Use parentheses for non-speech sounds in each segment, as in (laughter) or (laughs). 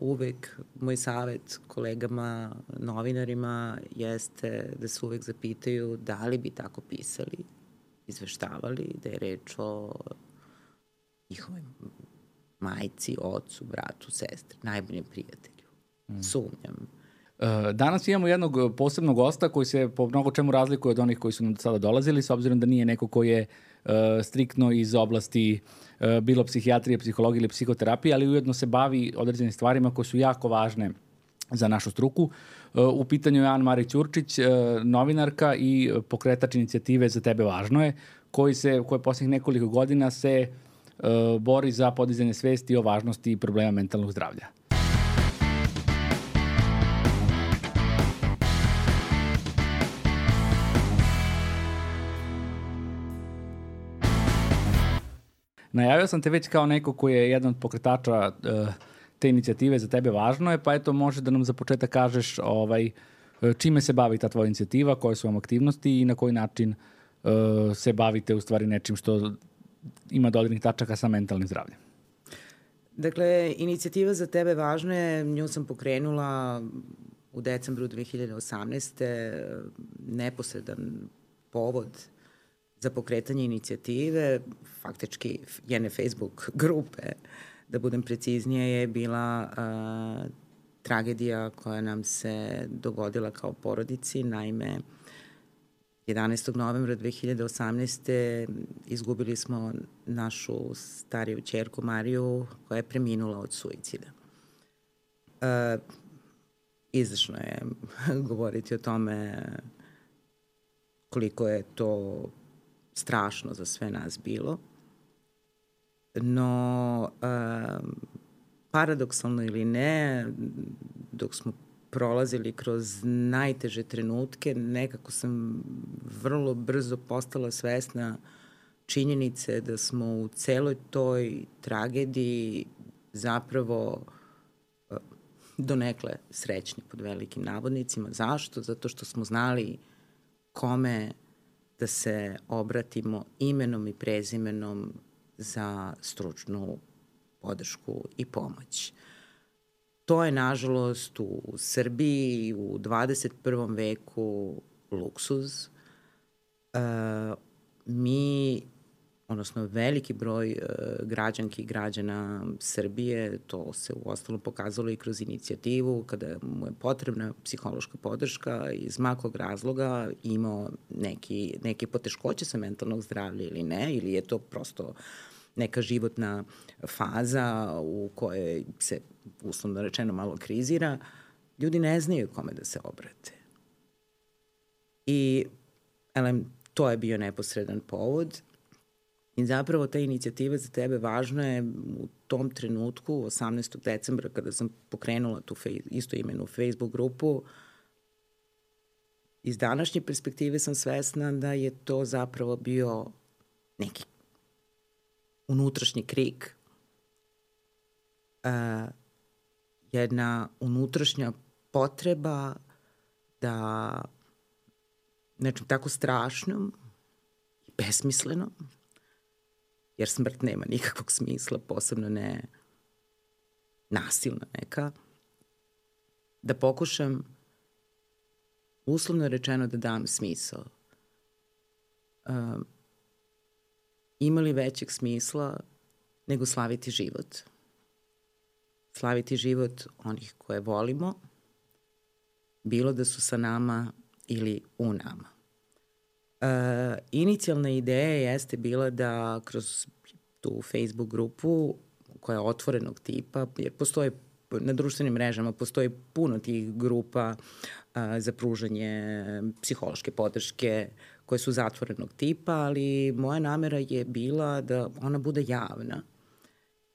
uvek moj savet kolegama, novinarima jeste da se uvek zapitaju da li bi tako pisali, izveštavali, da je reč o njihovoj majci, ocu, bratu, sestri, najboljem prijatelju. Mm. Sumnjam. E, danas imamo jednog posebnog gosta koji se po mnogo čemu razlikuje od onih koji su nam sada dolazili, s obzirom da nije neko koji je uh, striktno iz oblasti uh, bilo psihijatrije, psihologije ili psihoterapije, ali ujedno se bavi određenim stvarima koje su jako važne za našu struku. U pitanju je Ana Mari Ćurčić, novinarka i pokretač inicijative Za tebe važno je, koji se, koje poslednjih nekoliko godina se bori za podizanje svesti o važnosti i problema mentalnog zdravlja. Najavio sam te već kao neko koji je jedan od pokretača uh, te inicijative za tebe važno je, pa eto može da nam za početak kažeš ovaj, čime se bavi ta tvoja inicijativa, koje su vam aktivnosti i na koji način uh, se bavite u stvari nečim što ima dodirnih tačaka sa mentalnim zdravljem. Dakle, inicijativa za tebe važno je, nju sam pokrenula u decembru 2018. neposredan povod za pokretanje inicijative, faktički jedne Facebook grupe, da budem preciznije, je bila uh, tragedija koja nam se dogodila kao porodici. Naime, 11. novembra 2018. izgubili smo našu stariju čerku Mariju koja je preminula od suicida. Uh, izdašno je (laughs) govoriti o tome koliko je to strašno za sve nas bilo. No, um, paradoksalno ili ne, dok smo prolazili kroz najteže trenutke, nekako sam vrlo brzo postala svesna činjenice da smo u celoj toj tragediji zapravo uh, donekle srećni pod velikim navodnicima. Zašto? Zato što smo znali kome da se obratimo imenom i prezimenom za stručnu podršku i pomoć. To je, nažalost, u Srbiji u 21. veku luksuz. E, mi odnosno veliki broj e, građanki i građana Srbije, to se u ostalom pokazalo i kroz inicijativu, kada mu je potrebna psihološka podrška iz makog razloga imao neki, neke poteškoće sa mentalnog zdravlja ili ne, ili je to prosto neka životna faza u kojoj se, uslovno rečeno, malo krizira, ljudi ne znaju kome da se obrate. I, elem, to je bio neposredan povod I zapravo ta inicijativa za tebe važna je u tom trenutku, 18. decembra, kada sam pokrenula tu isto imenu Facebook grupu, iz današnje perspektive sam svesna da je to zapravo bio neki unutrašnji krik, uh, jedna unutrašnja potreba da nečem tako strašnom i besmislenom jer smrt nema nikakvog smisla, posebno ne nasilna neka, da pokušam uslovno rečeno da dam smisao. Um, ima li većeg smisla nego slaviti život? Slaviti život onih koje volimo, bilo da su sa nama ili u nama. Uh, inicijalna ideja jeste bila da kroz tu Facebook grupu koja je otvorenog tipa, jer postoje na društvenim mrežama postoji puno tih grupa uh, za pružanje psihološke podrške koje su zatvorenog tipa, ali moja namera je bila da ona bude javna.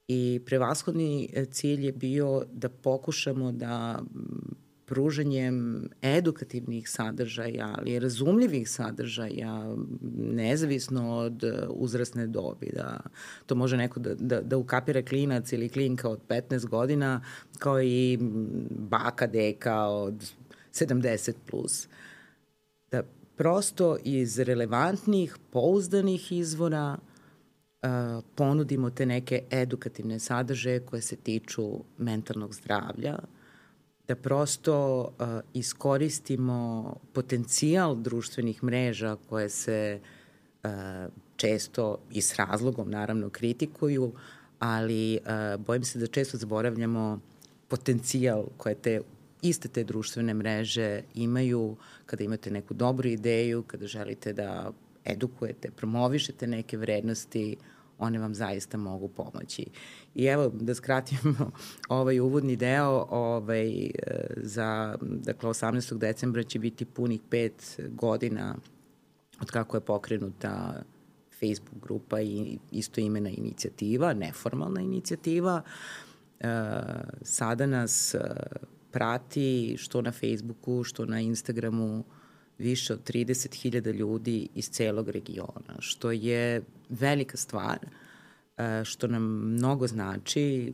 I prevashodni cilj je bio da pokušamo da pruženjem edukativnih sadržaja, ali razumljivih sadržaja, nezavisno od uzrasne dobi, da to može neko da, da, da ukapira klinac ili klinka od 15 godina, kao i baka, deka od 70 plus. Da prosto iz relevantnih, pouzdanih izvora ponudimo te neke edukativne sadržaje koje se tiču mentalnog zdravlja, da prosto uh, iskoristimo potencijal društvenih mreža koje se uh, često i s razlogom naravno kritikuju, ali uh, bojim se da često zaboravljamo potencijal koje te iste te društvene mreže imaju kada imate neku dobru ideju, kada želite da edukujete, promovišete neke vrednosti, one vam zaista mogu pomoći. I evo, da skratimo (laughs) ovaj uvodni deo, ovaj, za, dakle, 18. decembra će biti punih pet godina od kako je pokrenuta Facebook grupa i isto imena inicijativa, neformalna inicijativa. E, sada nas prati što na Facebooku, što na Instagramu više od 30.000 ljudi iz celog regiona, što je velika stvar, e, što nam mnogo znači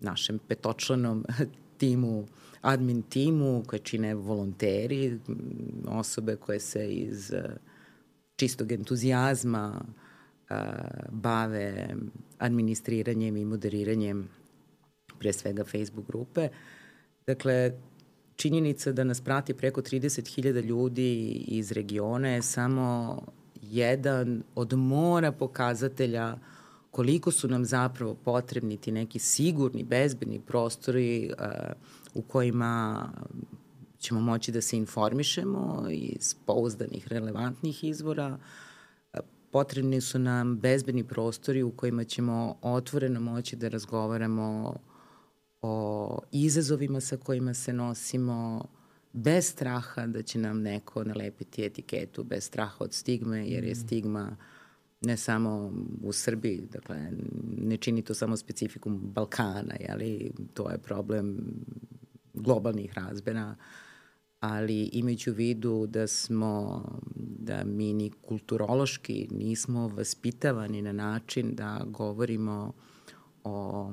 našem petočlanom (laughs) timu, admin timu koje čine volonteri, osobe koje se iz e, čistog entuzijazma e, bave administriranjem i moderiranjem pre svega Facebook grupe. Dakle, činjenica da nas prati preko 30.000 ljudi iz regiona je samo jedan od mora pokazatelja koliko su nam zapravo potrebni ti neki sigurni, bezbedni prostori uh, u kojima ćemo moći da se informišemo iz pouzdanih, relevantnih izvora. Potrebni su nam bezbedni prostori u kojima ćemo otvoreno moći da razgovaramo o izazovima sa kojima se nosimo, bez straha da će nam neko nalepiti etiketu, bez straha od stigme, jer je mm. stigma ne samo u Srbiji, dakle, ne čini to samo specifikum Balkana, jeli, to je problem globalnih razbena, ali imajući u vidu da smo, da mi ni kulturološki nismo vaspitavani na način da govorimo o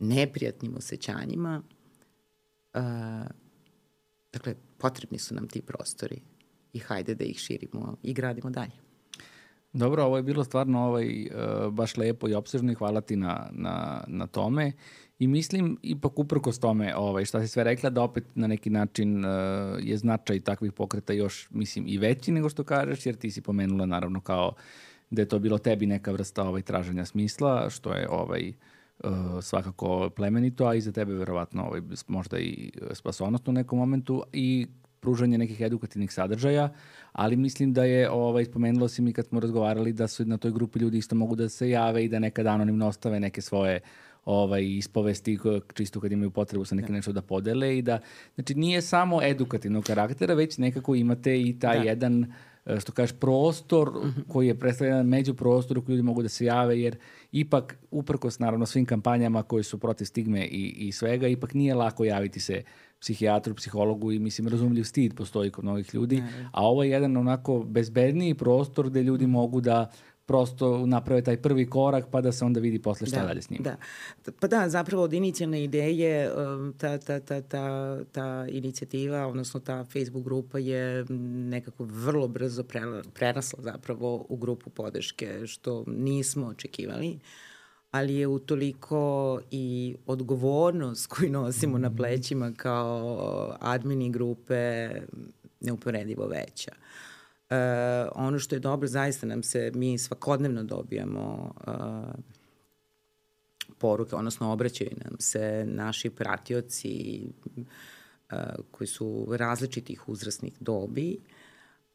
neprijatnim osjećanjima, uh, dakle, potrebni su nam ti prostori i hajde da ih širimo i gradimo dalje. Dobro, ovo je bilo stvarno ovaj, uh, baš lepo i obsežno i hvala ti na, na, na tome. I mislim, ipak uprkos tome, ovaj, šta si sve rekla, da opet na neki način uh, je značaj takvih pokreta još, mislim, i veći nego što kažeš, jer ti si pomenula naravno kao da je to bilo tebi neka vrsta ovaj, traženja smisla, što je ovaj, uh, svakako plemenito, a i za tebe verovatno ovaj, možda i spasonost u nekom momentu i pružanje nekih edukativnih sadržaja, ali mislim da je, ovaj, spomenulo si mi kad smo razgovarali da su na toj grupi ljudi isto mogu da se jave i da nekad anonimno ostave neke svoje ovaj, ispovesti čisto kad imaju potrebu sa nekim da. nešto da podele i da, znači nije samo edukativnog karaktera, već nekako imate i taj da. jedan E, što kažeš, prostor mhm. koji je predstavljen među prostor u koji ljudi mogu da se jave, jer ipak, uprkos naravno svim kampanjama koji su protiv stigme i, i svega, ipak nije lako javiti se psihijatru, psihologu i mislim razumljiv stid postoji kod mnogih ljudi, a ovo je jedan onako bezbedniji prostor gde ljudi mogu da prosto naprave taj prvi korak pa da se onda vidi posle šta da, dalje s njim. Da. Pa da, zapravo od inicijalne ideje um, ta, ta, ta, ta, ta inicijativa, odnosno ta Facebook grupa je nekako vrlo brzo prerasla zapravo u grupu podrške, što nismo očekivali ali je utoliko i odgovornost koju nosimo na mhm. plećima kao admini grupe neuporedivo veća. Uh, Uh, ono što je dobro, zaista nam se, mi svakodnevno dobijamo uh, poruke, odnosno obraćaju nam se naši pratioci uh, koji su različitih uzrasnih dobi,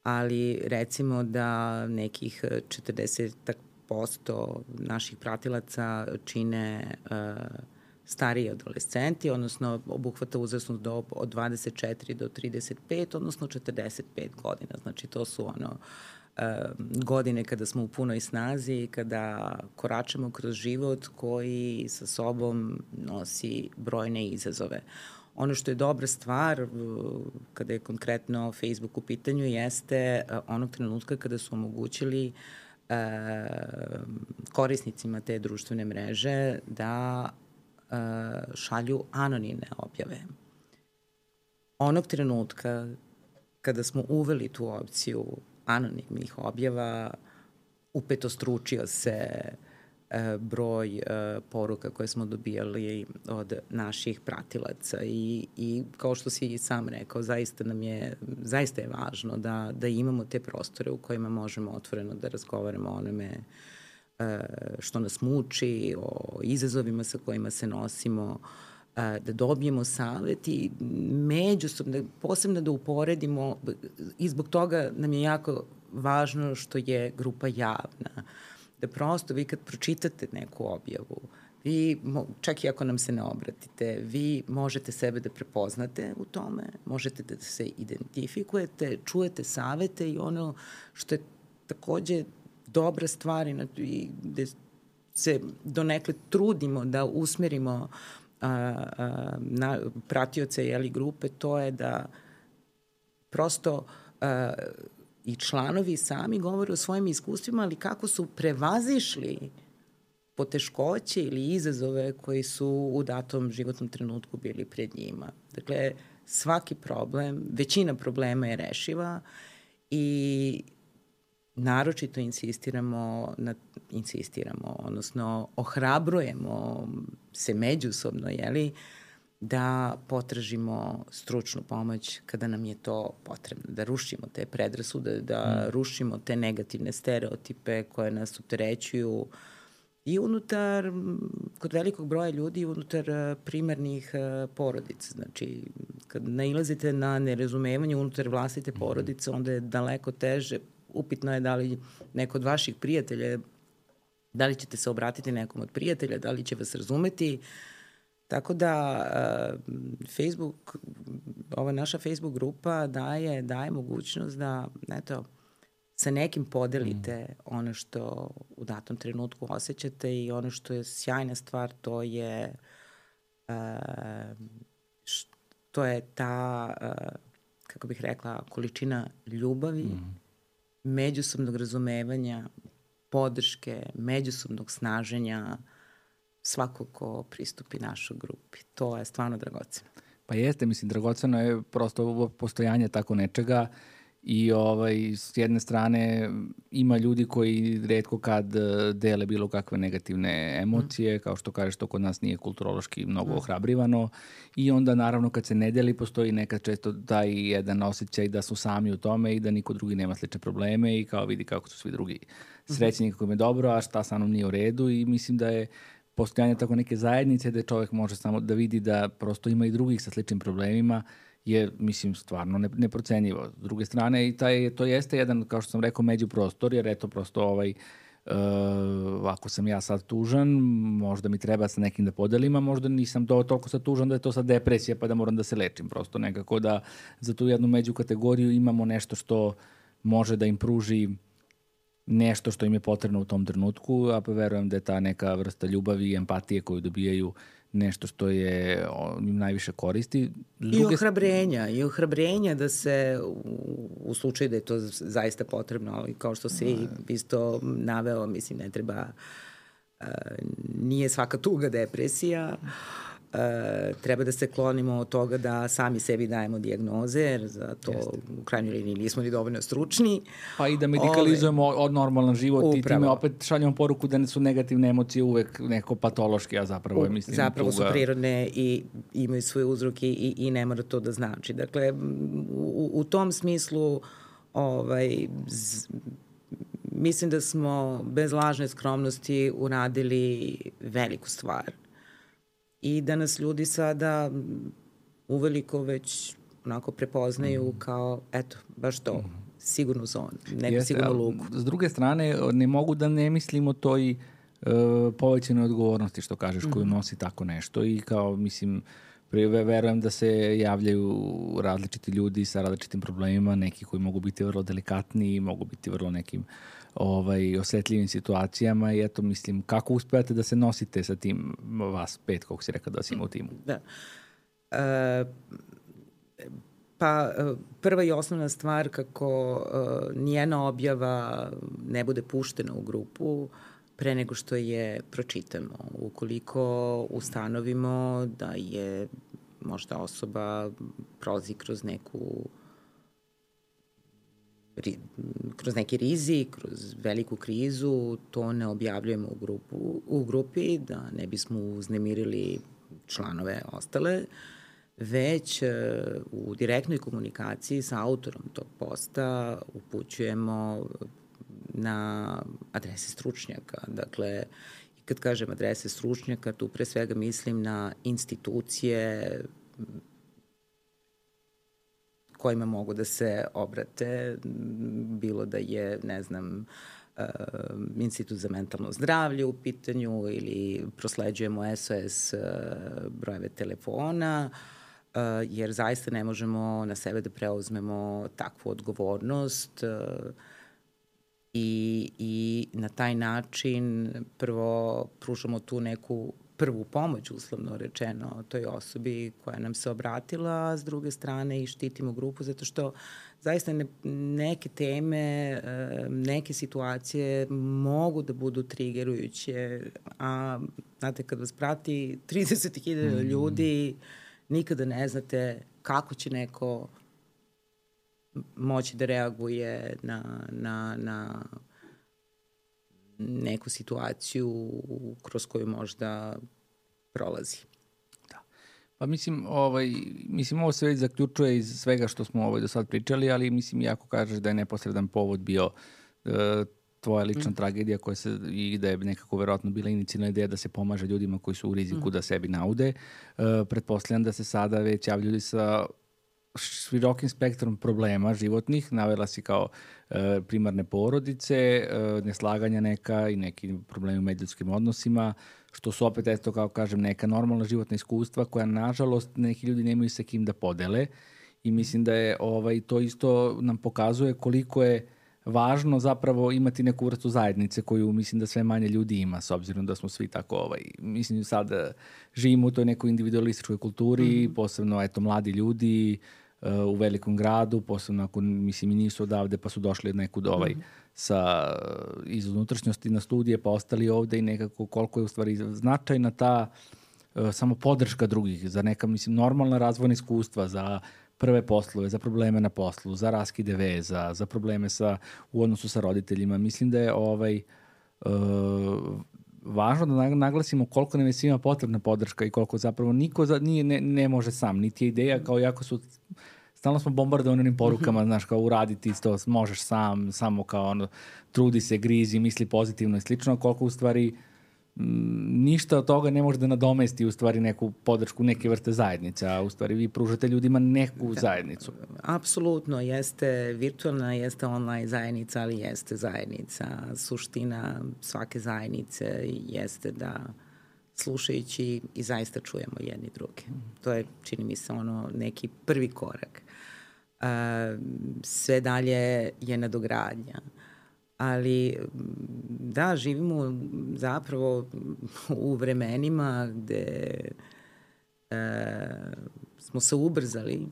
ali recimo da nekih 40% naših pratilaca čine uh, stariji adolescenti, odnosno obuhvata uzrasnu dob od 24 do 35, odnosno 45 godina. Znači to su ono godine kada smo u punoj snazi, kada koračamo kroz život koji sa sobom nosi brojne izazove. Ono što je dobra stvar kada je konkretno Facebook u pitanju jeste onog trenutka kada su omogućili korisnicima te društvene mreže da šalju anonimne objave. Onog trenutka kada smo uveli tu opciju anonimnih objava, upetostručio se e, broj e, poruka koje smo dobijali od naših pratilaca i, i kao što si i sam rekao, zaista nam je, zaista je važno da, da imamo te prostore u kojima možemo otvoreno da razgovaramo o onome e, što nas muči, o izazovima sa kojima se nosimo, da dobijemo savet i međusobno, posebno da uporedimo i zbog toga nam je jako važno što je grupa javna. Da prosto vi kad pročitate neku objavu, vi, čak i ako nam se ne obratite, vi možete sebe da prepoznate u tome, možete da se identifikujete, čujete savete i ono što je takođe dobra stvar i gde se donekle trudimo da usmerimo a, a, na, pratioce jeli, grupe, to je da prosto a, i članovi sami govore o svojim iskustvima, ali kako su prevazišli poteškoće ili izazove koji su u datom životnom trenutku bili pred njima. Dakle, svaki problem, većina problema je rešiva i naročito insistiramo, na, insistiramo, odnosno ohrabrujemo se međusobno, jeli, da potražimo stručnu pomoć kada nam je to potrebno, da rušimo te predrasude, da mm. rušimo te negativne stereotipe koje nas opterećuju i unutar, kod velikog broja ljudi, unutar e, primarnih e, porodica. Znači, kad nailazite na nerazumevanje unutar vlastite mhm. porodice, onda je daleko teže, upitno je da li neko od vaših prijatelja, da li ćete se obratiti nekom od prijatelja, da li će vas razumeti. Tako da uh, Facebook, ova naša Facebook grupa daje, daje mogućnost da, eto, sa nekim podelite mm. ono što u datom trenutku osjećate i ono što je sjajna stvar, to je š, to je ta, uh, kako bih rekla, količina ljubavi, mm međusobnog razumevanja, podrške, međusobnog snaženja svako ko pristupi našoj grupi. To je stvarno dragoceno. Pa jeste, mislim, dragoceno je prosto postojanje tako nečega i ovaj, s jedne strane ima ljudi koji redko kad e, dele bilo kakve negativne emocije, mm. kao što kažeš, to kod nas nije kulturološki mnogo mm. ohrabrivano i onda naravno kad se ne deli postoji nekad često taj jedan osjećaj da su sami u tome i da niko drugi nema slične probleme i kao vidi kako su svi drugi mhm. srećni, kako im je dobro, a šta sa mnom nije u redu i mislim da je postojanje tako neke zajednice da čovek može samo da vidi da prosto ima i drugih sa sličnim problemima je, mislim, stvarno ne, neprocenjivo. S druge strane, i taj, to jeste jedan, kao što sam rekao, međuprostor, jer eto, prosto ovaj, Uh, ako sam ja sad tužan, možda mi treba sa nekim da podelim, a možda nisam do, toliko sad tužan da je to sad depresija pa da moram da se lečim. Prosto nekako da za tu jednu među kategoriju imamo nešto što može da im pruži nešto što im je potrebno u tom trenutku, a pa verujem da je ta neka vrsta ljubavi i empatije koju dobijaju nešto što je im najviše koristi. Druge... I ohrabrenja, i ohrabrenja da se u, u slučaju da je to zaista potrebno, ali kao što si isto naveo, mislim, ne treba, uh, nije svaka tuga depresija, uh, E, treba da se klonimo od toga da sami sebi dajemo dijagnoze, jer za to Jeste. u krajnjoj liniji nismo ni dovoljno stručni. Pa i da medikalizujemo Ove, od normalan život upravo. i time opet šaljamo poruku da ne su negativne emocije uvek neko patološki, a zapravo je, mislim, Zapravo tuga. su prirodne i imaju svoje uzroke i, i ne mora to da znači. Dakle, u, u tom smislu ovaj, z, mislim da smo bez lažne skromnosti uradili veliku stvar i da nas ljudi sada uveliko već onako prepoznaju mm. kao, eto, baš to, mm. sigurnu zonu, neku Jeste, sigurnu luku. S druge strane, ne mogu da ne mislim o toj uh, povećanoj odgovornosti, što kažeš, mm. koju mhm. nosi tako nešto i kao, mislim, verujem da se javljaju različiti ljudi sa različitim problemima, neki koji mogu biti vrlo delikatni, mogu biti vrlo nekim ovaj, osetljivim situacijama i eto, mislim, kako uspevate da se nosite sa tim vas pet, kako si rekao da si ima u timu? Da. E, pa prva i osnovna stvar kako uh, nijena objava ne bude puštena u grupu pre nego što je pročitamo. Ukoliko ustanovimo da je možda osoba prolazi kroz neku ri, kroz neki rizik, kroz veliku krizu, to ne objavljujemo u, grupu, u grupi, da ne bismo uznemirili članove ostale, već e, u direktnoj komunikaciji sa autorom tog posta upućujemo na adrese stručnjaka. Dakle, kad kažem adrese stručnjaka, tu pre svega mislim na institucije kojima mogu da se obrate, bilo da je, ne znam, uh, Institut za mentalno zdravlje u pitanju ili prosleđujemo SOS uh, brojeve telefona, uh, jer zaista ne možemo na sebe da preuzmemo takvu odgovornost i, i na taj način prvo pružamo tu neku prvu pomoć, uslovno rečeno, toj osobi koja nam se obratila, a s druge strane i štitimo grupu, zato što zaista ne, neke teme, neke situacije mogu da budu trigerujuće, a znate, kad vas prati (laughs) 30.000 mm. ljudi, nikada ne znate kako će neko moći da reaguje na, na, na neku situaciju kroz koju možda prolazi. Da. Pa mislim, ovaj, mislim, ovo se već zaključuje iz svega što smo ovaj do sad pričali, ali mislim, jako kažeš da je neposredan povod bio uh, tvoja lična mm. tragedija koja se, i da je nekako verovatno bila inicijalna ideja da se pomaže ljudima koji su u riziku mm. da sebi naude. Uh, pretpostavljam da se sada već javljaju ljudi sa širokim spektrom problema životnih, navela si kao e, primarne porodice, e, neslaganja neka i neki problemi u međutskim odnosima, što su opet, eto, kao kažem, neka normalna životna iskustva koja, nažalost, neki ljudi nemaju sa kim da podele i mislim da je ovaj, to isto nam pokazuje koliko je važno zapravo imati neku vrstu zajednice koju mislim da sve manje ljudi ima s obzirom da smo svi tako ovaj mislim sad živimo u toj nekoj individualističkoj kulturi mm -hmm. posebno eto mladi ljudi u velikom gradu, posebno ako mislim i nisu odavde pa su došli nekud ovaj mm -hmm. sa iz unutrašnjosti na studije pa ostali ovde i nekako koliko je u stvari značajna ta uh, samo podrška drugih za neka mislim normalna razvojna iskustva za prve poslove, za probleme na poslu, za raskide veza, za probleme sa u odnosu sa roditeljima. Mislim da je ovaj uh, važno da naglasimo koliko nam je svima potrebna podrška i koliko zapravo niko za, nije, ne, ne može sam, niti je ideja kao jako su stalno smo bombardovani onim porukama, mm znaš, kao uraditi isto, možeš sam, samo kao ono, trudi se, grizi, misli pozitivno i slično, koliko u stvari ništa od toga ne može da nadomesti u stvari neku podršku neke vrste zajednice, a u stvari vi pružate ljudima neku da, zajednicu. Apsolutno, jeste virtualna, jeste online zajednica, ali jeste zajednica. Suština svake zajednice jeste da slušajući i zaista čujemo jedni druge. To je, čini mi se, ono neki prvi korak. Sve dalje je nadogradnja. Ali da, živimo zapravo u vremenima gde uh, smo se ubrzali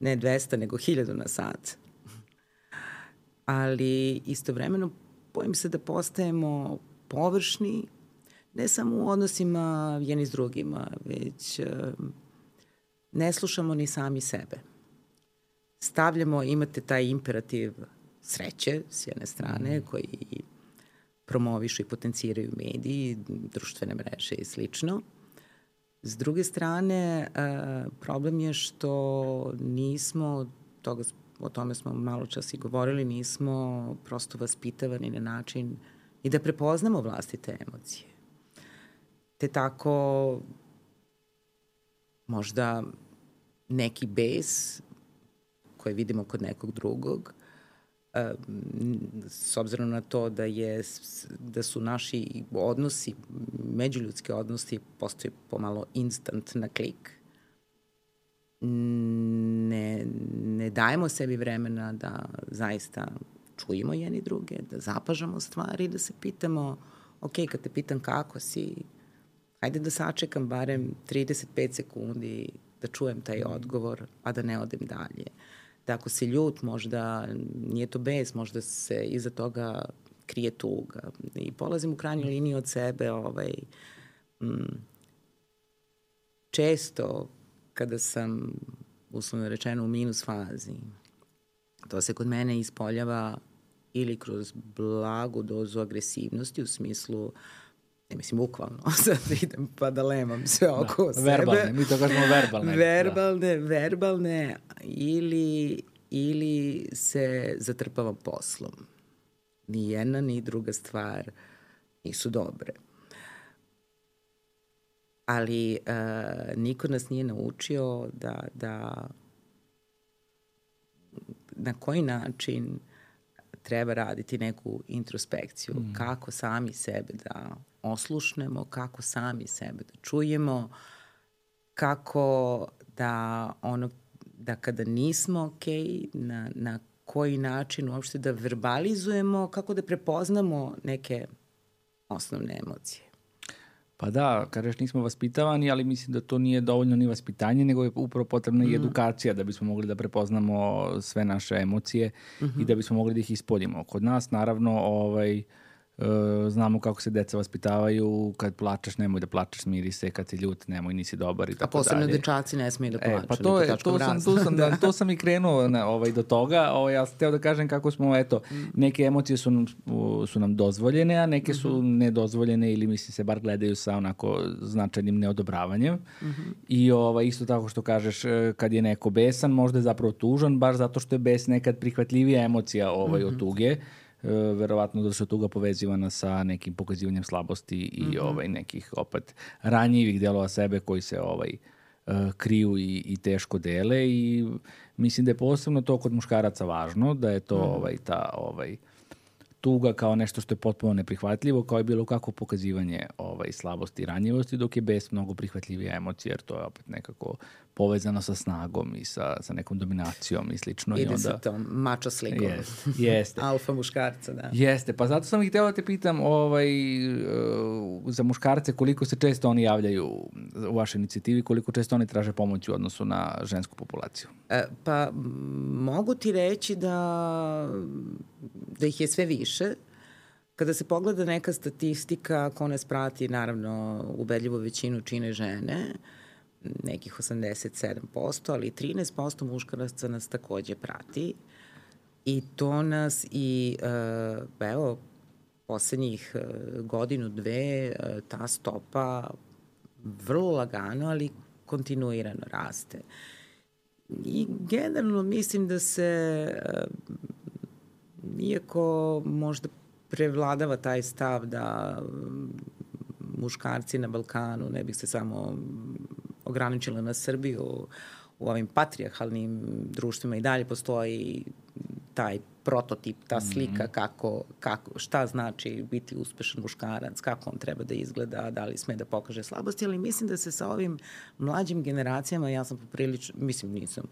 ne 200 nego 1000 na sat. Ali istovremeno bojim se da postajemo površni ne samo u odnosima jedni s drugima, već ne slušamo ni sami sebe. Stavljamo, imate taj imperativ sreće s jedne strane mhm. koji promovišu i potenciraju mediji, društvene mreže i slično. S druge strane, problem je što nismo, toga, o tome smo malo čas i govorili, nismo prosto vaspitavani na način i da prepoznamo vlastite emocije. Te tako možda neki bes koji vidimo kod nekog drugog, s obzirom na to da je da su naši odnosi, međuljudski odnosi postoje pomalo instant na klik. Ne, ne dajemo sebi vremena da zaista čujemo jedni druge, da zapažamo stvari, da se pitamo, ok, kad te pitam kako si, ajde da sačekam barem 35 sekundi da čujem taj odgovor, a da ne odem dalje. Da ako si ljut, možda nije to bez, možda se iza toga krije tuga. I polazim u krajnjoj liniji od sebe, ovaj, mm, često kada sam, uslovno rečeno, u minus fazi, To se kod mene ispoljava ili kroz blagu dozu agresivnosti u smislu ne mislim bukvalno, (laughs) sad idem pa da lemam sve da, oko da, sebe. Verbalne, mi to kažemo verbalne. Da. Verbalne, da. verbalne ili, ili se zatrpavam poslom. Ni jedna ni druga stvar nisu dobre. Ali uh, niko nas nije naučio da, da na koji način treba raditi neku introspekciju, mm. kako sami sebe da oslušnemo, kako sami sebe da čujemo, kako da ono da kada nismo okej, okay, na, na koji način uopšte da verbalizujemo, kako da prepoznamo neke osnovne emocije. Pa da, kažeš nismo vaspitavani, ali mislim da to nije dovoljno ni vaspitanje, nego je upravo potrebna mm. i edukacija da bismo mogli da prepoznamo sve naše emocije mm -hmm. i mhm. da bismo mogli da ih ispoljimo. Kod nas, naravno, ovaj, Uh, znamo kako se deca vaspitavaju, kad plačeš nemoj da plačeš, smiri se, kad si ljut nemoj, nisi dobar i tako dalje. A posebno dalje. dečaci ne smiju da plaču. E, pa to, je, to, sam, tu sam, (laughs) da. to sam i krenuo na, ovaj, do toga. Ovaj, ja sam teo da kažem kako smo, eto, mm. neke emocije su, su nam dozvoljene, a neke su mm -hmm. nedozvoljene ili mislim se bar gledaju sa onako značajnim neodobravanjem. Mm -hmm. I ovaj, isto tako što kažeš, e, kad je neko besan, možda je zapravo tužan, baš zato što je bes nekad prihvatljivija emocija ovaj, mm -hmm. od tuge E, verovatno da su tuga povezivana sa nekim pokazivanjem slabosti i mm -hmm. ovaj nekih opet ranjivih delova sebe koji se ovaj uh, kriju i, i teško dele i mislim da je posebno to kod muškaraca važno da je to mm -hmm. ovaj ta ovaj uh, tuga kao nešto što je potpuno neprihvatljivo, kao i bilo kako pokazivanje ovaj, slabosti i ranjivosti, dok je bes mnogo prihvatljivija emocija, jer to je opet nekako povezano sa snagom i sa, sa nekom dominacijom i slično. Ide I onda, sa tom mačo slikom. Jest, jeste. (laughs) Alfa muškarca, da. Jeste, pa zato sam ih htela da te pitam ovaj, uh, za muškarce koliko se često oni javljaju u vašoj inicijativi, koliko često oni traže pomoć u odnosu na žensku populaciju? E, pa mogu ti reći da da ih je sve više. Kada se pogleda neka statistika, ko nas prati, naravno, ubedljivo većinu čine žene, nekih 87%, ali 13% muškaraca nas takođe prati. I to nas i, uh, evo, poslednjih uh, godinu, dve, uh, ta stopa vrlo lagano, ali kontinuirano raste. I generalno mislim da se iako možda prevladava taj stav da mm, muškarci na Balkanu, ne bih se samo ograničila na Srbiju, u ovim patrijarhalnim društvima i dalje postoji taj prototip, ta mhm. slika kako, kako, šta znači biti uspešan muškarac, kako on treba da izgleda, da li sme da pokaže slabosti, ali mislim da se sa ovim mlađim generacijama, ja sam poprilično, mislim nisam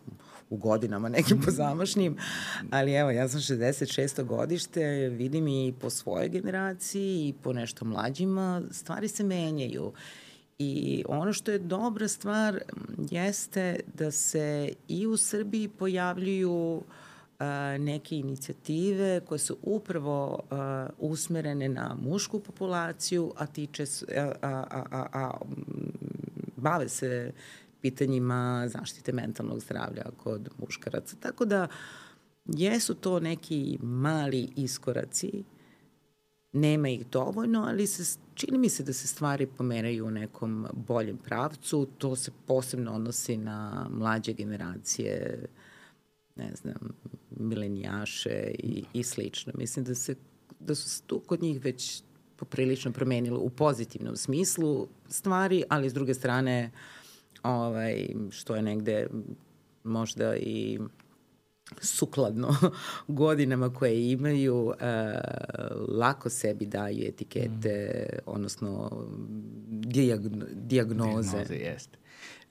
u godinama nekim pozamašnim, ali evo, ja sam 66. godište, vidim i po svojoj generaciji i po nešto mlađima, stvari se menjaju. I ono što je dobra stvar jeste da se i u Srbiji pojavljuju uh, neke inicijative koje su upravo usmerene na mušku populaciju, a tiče a, a, a, a, bave se pitanjima zaštite mentalnog zdravlja kod muškaraca. Tako da jesu to neki mali iskoraci, nema ih dovoljno, ali se, čini mi se da se stvari pomeraju u nekom boljem pravcu. To se posebno odnosi na mlađe generacije uh, ne znam, milenijaše i, i slično. Mislim da, se, da su tu kod njih već poprilično promenilo u pozitivnom smislu stvari, ali s druge strane, ovaj, što je negde možda i sukladno (laughs) godinama koje imaju, uh, lako sebi daju etikete, mm. odnosno dijagno, dijagnoze. Dijagnoze, jeste.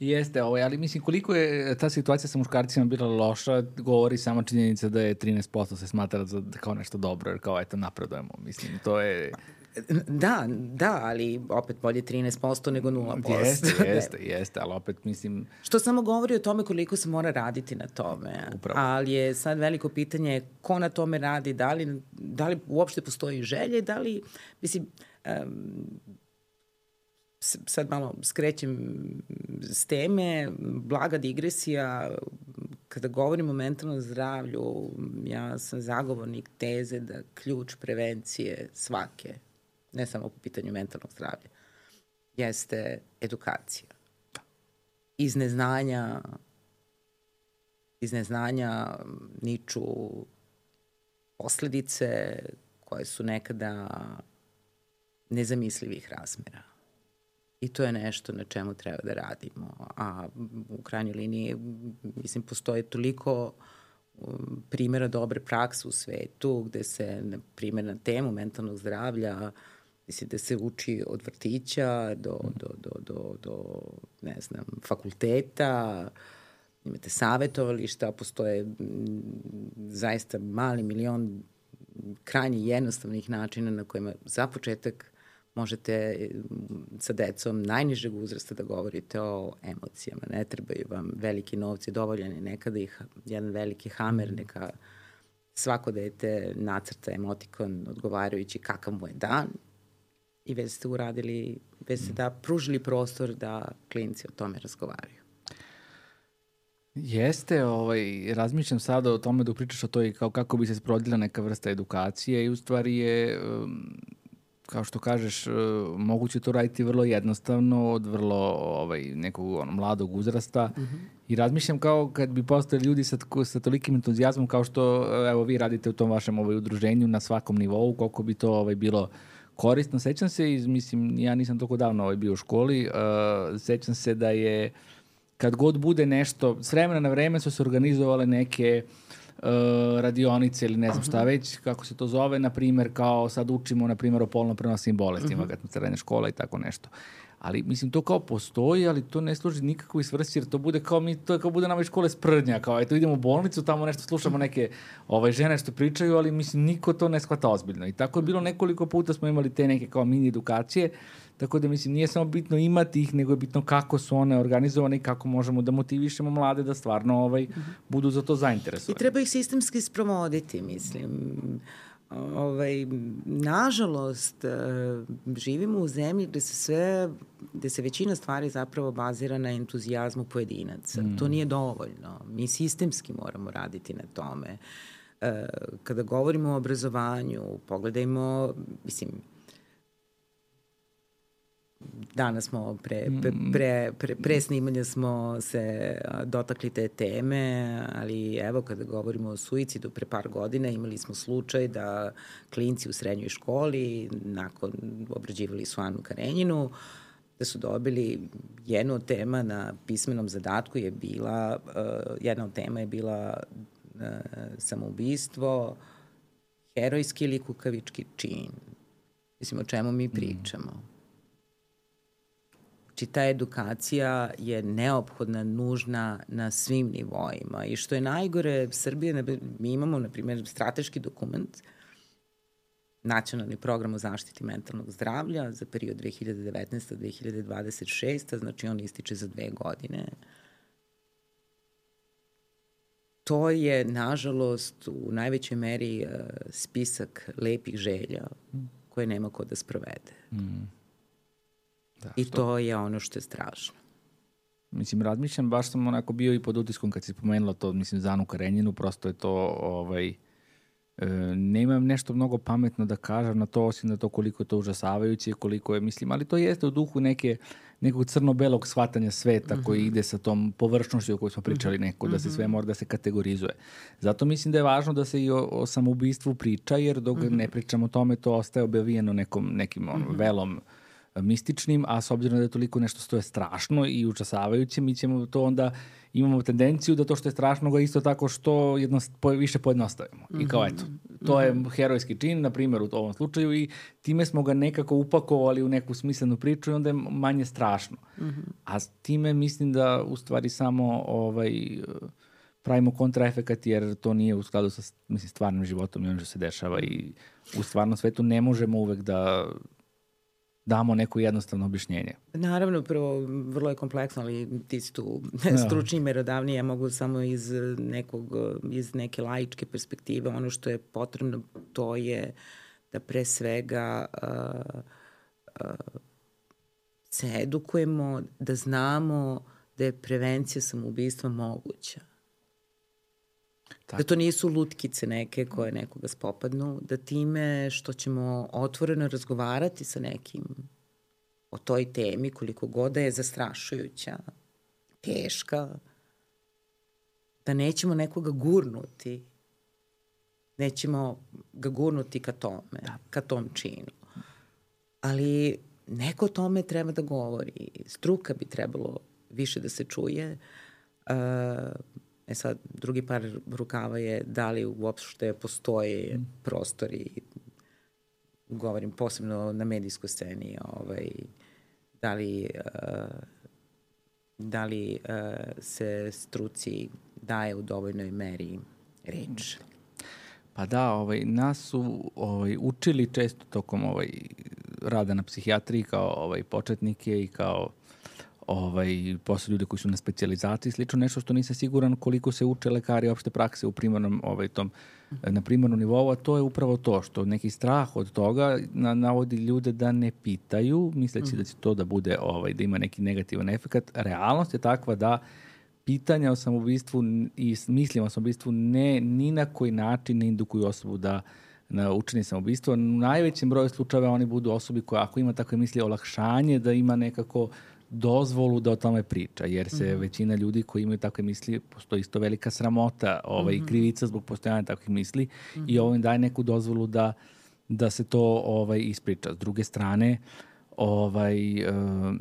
Jeste, ovaj, ali mislim koliko je ta situacija sa muškarcima bila loša, govori sama činjenica da je 13% se smatra za, kao nešto dobro, jer kao eto napredujemo. Mislim, to je... Da, da, ali opet bolje 13% nego 0%. Jeste, (laughs) jeste, jeste, ali opet mislim... Što samo govori o tome koliko se mora raditi na tome. Upravo. Ali je sad veliko pitanje ko na tome radi, da li, da li uopšte postoji želje, da li, mislim, um, sad malo skrećem s teme, blaga digresija, kada govorimo o mentalnom zdravlju, ja sam zagovornik teze da ključ prevencije svake, ne samo po pitanju mentalnog zdravlja, jeste edukacija. Iz neznanja iz neznanja niču posledice koje su nekada nezamislivih razmera. I to je nešto na čemu treba da radimo. A u krajnjoj liniji, mislim, postoje toliko um, primjera dobre prakse u svetu gde se, na primjer, na temu mentalnog zdravlja mislim da se uči od vrtića do, do, do, do, do ne znam, fakulteta, imate savetovališta, postoje zaista mali milion krajnje jednostavnih načina na kojima za početak možete sa decom najnižeg uzrasta da govorite o emocijama. Ne trebaju vam veliki novci, dovoljan je nekada ih jedan veliki hamer, mhm. neka svako dete nacrta emotikon odgovarajući kakav mu je dan i već ste uradili, već ste mhm. da pružili prostor da klinci o tome razgovaraju. Jeste, ovaj, razmišljam sada o tome dok pričaš o toj kao kako bi se sprodila neka vrsta edukacije i u stvari je, kao što kažeš, moguće to raditi vrlo jednostavno od vrlo ovaj, nekog ono, mladog uzrasta mm -hmm. i razmišljam kao kad bi postali ljudi sa, sa tolikim entuzijazmom kao što evo vi radite u tom vašem ovaj, udruženju na svakom nivou, koliko bi to ovaj, bilo korisno. Sećam se, iz, mislim, ja nisam toliko davno ovaj, bio u školi, uh, sećam se da je kad god bude nešto, s vremena na vreme su se organizovale neke uh, radionice ili ne znam šta mhm. već, kako se to zove, na primer kao sad učimo na primer o polno prenosnim bolestima, uh -huh. kad srednje škola i tako nešto. Ali, mislim, to kao postoji, ali to ne služi nikakvoj svrsi, jer to bude kao mi, to je kao bude nama iz škole sprdnja, kao eto idemo u bolnicu, tamo nešto slušamo neke ovaj, žene što pričaju, ali mislim, niko to ne shvata ozbiljno. I tako je bilo nekoliko puta smo imali te neke kao mini edukacije, Tako da mislim nije samo bitno imati ih, nego je bitno kako su one organizovane i kako možemo da motivišemo mlade da stvarno ovaj, budu za to zainteresovani. I treba ih sistemski sprovoditi, mislim. Ovaj, nažalost, e, živimo u zemlji gde se sve, gde se većina stvari zapravo bazira na entuzijazmu pojedinaca. Mm. To nije dovoljno. Mi sistemski moramo raditi na tome. E, kada govorimo o obrazovanju, pogledajmo, mislim, danas smo pre, pre, mm. pre, pre, pre snimanja smo se dotakli te teme, ali evo kada govorimo o suicidu pre par godina imali smo slučaj da klinci u srednjoj školi nakon obrađivali su Anu Karenjinu da su dobili jednu od tema na pismenom zadatku je bila, jedna od tema je bila samoubistvo, herojski ili kukavički čin. Mislim, o čemu mi mm. pričamo. Mm Znači, ta edukacija je neophodna, nužna na svim nivoima. I što je najgore, Srbije, mi imamo, na primjer, strateški dokument, nacionalni program o zaštiti mentalnog zdravlja za period 2019-2026, znači on ističe za dve godine. To je, nažalost, u najvećoj meri uh, spisak lepih želja koje nema ko da sprovede. Mm. Da, I što... to je ono što je strašno. Mislim, razmišljam, baš sam onako bio i pod utiskom kad si spomenula to, mislim, Zanu Karenjinu, prosto je to, ovaj, e, nemam nešto mnogo pametno da kažem na to, osim na to koliko je to užasavajuće, koliko je, mislim, ali to jeste u duhu neke, nekog crno-belog shvatanja sveta mm -hmm. koji mhm. ide sa tom površnošću o kojoj smo pričali mhm. neko, da se sve mhm. mora da se kategorizuje. Zato mislim da je važno da se i o, o samoubistvu priča, jer dok mm -hmm. ne pričamo o tome, to ostaje objavijeno nekom, nekim on, mm -hmm. velom mističnim, a s obzirom da je toliko nešto što je strašno i učasavajuće, mi ćemo to onda imamo tendenciju da to što je strašno ga isto tako što jedno, po, više pojednostavimo. Mm -hmm. I kao eto, to je mhm. herojski čin, na primjer u ovom slučaju i time smo ga nekako upakovali u neku smislenu priču i onda je manje strašno. Mm -hmm. A s time mislim da u stvari samo ovaj, pravimo kontraefekat jer to nije u skladu sa mislim, stvarnim životom i ono što se dešava i u stvarnom svetu ne možemo uvek da damo neko jednostavno objašnjenje. Naravno, prvo, vrlo je kompleksno, ali ti si tu (laughs) stručni i merodavni, ja mogu samo iz, nekog, iz neke laičke perspektive, ono što je potrebno, to je da pre svega uh, uh, se edukujemo, da znamo da je prevencija samoubistva moguća. Tako. Da to nisu lutkice neke koje nekoga spopadnu, da time što ćemo otvoreno razgovarati sa nekim o toj temi, koliko god da je zastrašujuća, teška, da nećemo nekoga gurnuti, nećemo ga gurnuti ka tome, da. ka tom činu. Ali neko o tome treba da govori. Struka bi trebalo više da se čuje. Uh, E sad, drugi par rukava je da li uopšte postoje mm. prostori, govorim posebno na medijskoj sceni, ovaj, da li, uh, da li uh, se struci daje u dovoljnoj meri reč. Pa da, ovaj, nas su ovaj, učili često tokom ovaj, rada na psihijatriji kao ovaj, početnike i kao ovaj, posle ljude koji su na specializaciji, slično nešto što nisam siguran koliko se uče lekari opšte prakse u primarnom, ovaj, tom, na primarnom nivou, a to je upravo to što neki strah od toga na, navodi ljude da ne pitaju, misleći mm. da će to da bude, ovaj, da ima neki negativan efekt. Realnost je takva da pitanja o samobistvu i mislim o samobistvu ne, ni na koji način ne indukuju osobu da na učenje samobistva. U najvećem broju slučajeva oni budu osobi koja ako ima takve misli olakšanje, da ima nekako uh, dozvolu da o tome priča, jer se mm -hmm. većina ljudi koji imaju takve misli, postoji isto velika sramota ovaj, mm -hmm. krivica zbog postojanja takvih misli mm -hmm. i ovo im daje neku dozvolu da, da se to ovaj, ispriča. S druge strane, ovaj, uh,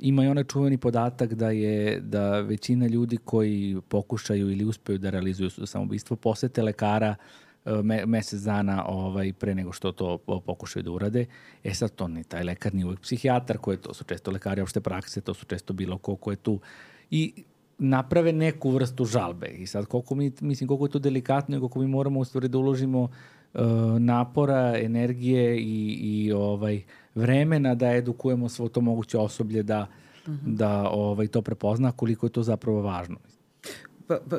ima i onaj čuveni podatak da je da većina ljudi koji pokušaju ili uspeju da realizuju samobistvo posete lekara uh, me, mesec dana ovaj, pre nego što to pokušaju da urade. E sad to ne, taj lekar nije uvijek psihijatar, koje to su često lekari opšte prakse, to su često bilo ko ko je tu. I naprave neku vrstu žalbe. I sad koliko mi, mislim, koliko je to delikatno i koliko mi moramo u stvari da uložimo uh, napora, energije i, i ovaj vremena da edukujemo svo to moguće osoblje da, uh mhm. -huh. da ovaj, to prepozna koliko je to zapravo važno. Pa, pa,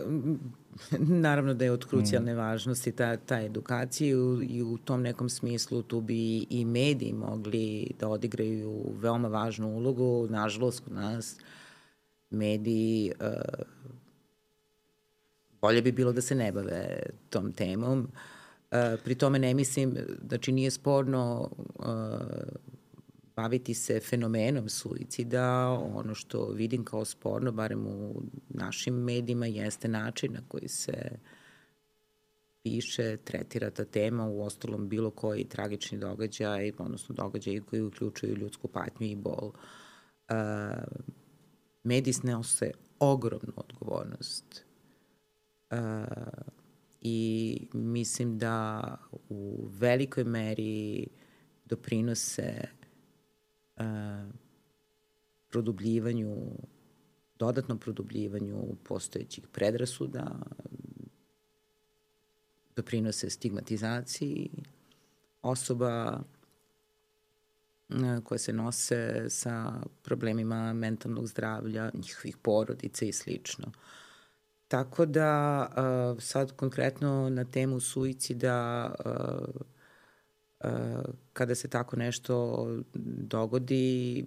(laughs) naravno da je od krucijalne mm. važnosti ta, ta edukacija i u, i u tom nekom smislu tu bi i mediji mogli da odigraju veoma važnu ulogu. Nažalost, kod nas mediji uh, bolje bi bilo da se ne bave tom temom. Uh, pri tome ne mislim, znači nije sporno uh, baviti se fenomenom suicida, ono što vidim kao sporno, barem u našim medijima, jeste način na koji se piše, tretira ta tema, u ostalom bilo koji tragični događaj, odnosno događaj koji uključuju ljudsku patnju i bol. Uh, mediji snose ogromnu odgovornost. Uh, I mislim da u velikoj meri doprinose produbljivanju, dodatnom produbljivanju postojećih predrasuda, doprinose stigmatizaciji osoba koje se nose sa problemima mentalnog zdravlja, njihovih porodica i slično. Tako da sad konkretno na temu suicida kada se tako nešto dogodi,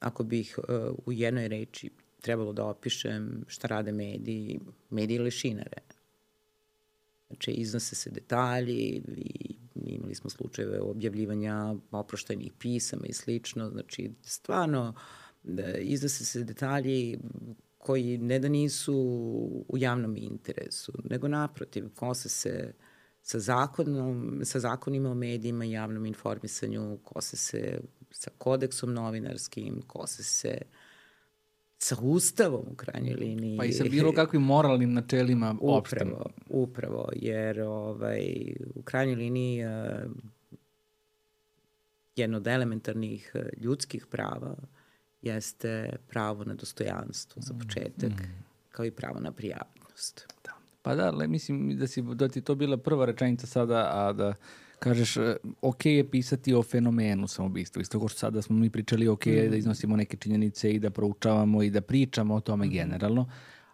ako bih u jednoj reči trebalo da opišem šta rade mediji, mediji lešinare. Znači, iznose se detalji i imali smo slučajeve objavljivanja oproštajnih pisama i slično. Znači, stvarno, da iznose se detalji koji ne da nisu u javnom interesu, nego naprotiv, kose se uh, sa, zakonom, sa zakonima o medijima i javnom informisanju, kose se sa kodeksom novinarskim, kose se sa ustavom u krajnjoj liniji. Pa i sa bilo kakvim moralnim načelima (laughs) opštem. Upravo, upravo, jer ovaj, u krajnjoj liniji uh, jedno od elementarnih uh, ljudskih prava jeste pravo na dostojanstvo za početak, mm. kao i pravo na prijavnost. Pa da, le, mislim da, si, da ti to bila prva rečenica sada, a da kažeš, e, ok je pisati o fenomenu samobijstva, isto kao što sada smo mi pričali, ok je mm. da iznosimo neke činjenice i da proučavamo i da pričamo o tome mm. generalno,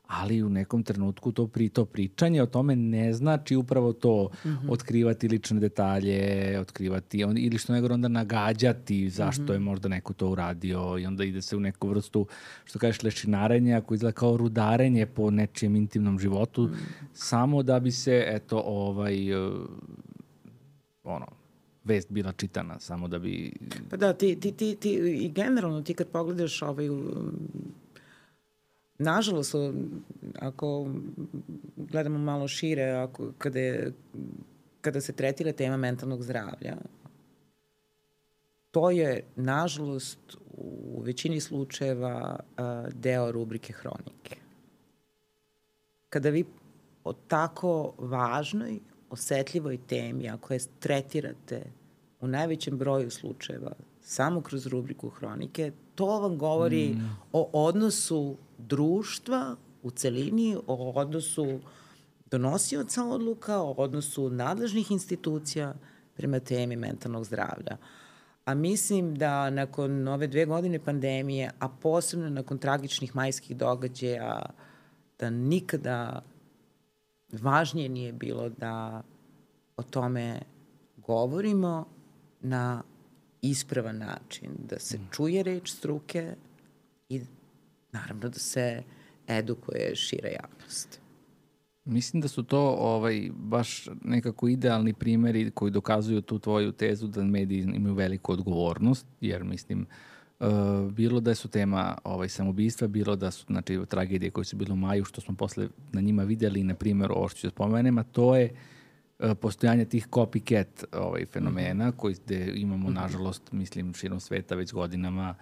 ali u nekom trenutku to, pri, to pričanje o tome ne znači upravo to mm -hmm. otkrivati lične detalje, otkrivati on, ili što negore onda nagađati zašto mm -hmm. je možda neko to uradio i onda ide se u neku vrstu, što kažeš, lešinarenja koji izgleda kao rudarenje po nečijem intimnom životu, mm -hmm. samo da bi se, eto, ovaj, ono, vest bila čitana, samo da bi... Pa da, ti, ti, ti, ti i generalno ti kad pogledaš ovaj, nažalost, ako gledamo malo šire, ako, kada, je, kada se tretira tema mentalnog zdravlja, to je, nažalost, u većini slučajeva deo rubrike hronike. Kada vi o tako važnoj, osetljivoj temi, ako je tretirate u najvećem broju slučajeva samo kroz rubriku hronike, to vam govori mm. o odnosu društva u celini, o odnosu donosioca odluka, o odnosu nadležnih institucija prema temi mentalnog zdravlja. A mislim da nakon ove dve godine pandemije, a posebno nakon tragičnih majskih događaja, da nikada važnije nije bilo da o tome govorimo na ispravan način, da se mm. čuje reč struke i naravno da se edukuje šira javnost. Mislim da su to ovaj, baš nekako idealni primeri koji dokazuju tu tvoju tezu da mediji imaju veliku odgovornost, jer mislim, uh, bilo da su tema ovaj, samobistva, bilo da su znači, tragedije koje su bile u maju, što smo posle na njima videli, na primjer, ovo što ću da spomenem, a to je uh, postojanje tih copycat ovaj, fenomena, -hmm. koji gde imamo, mm -hmm. nažalost, mislim, širom sveta već godinama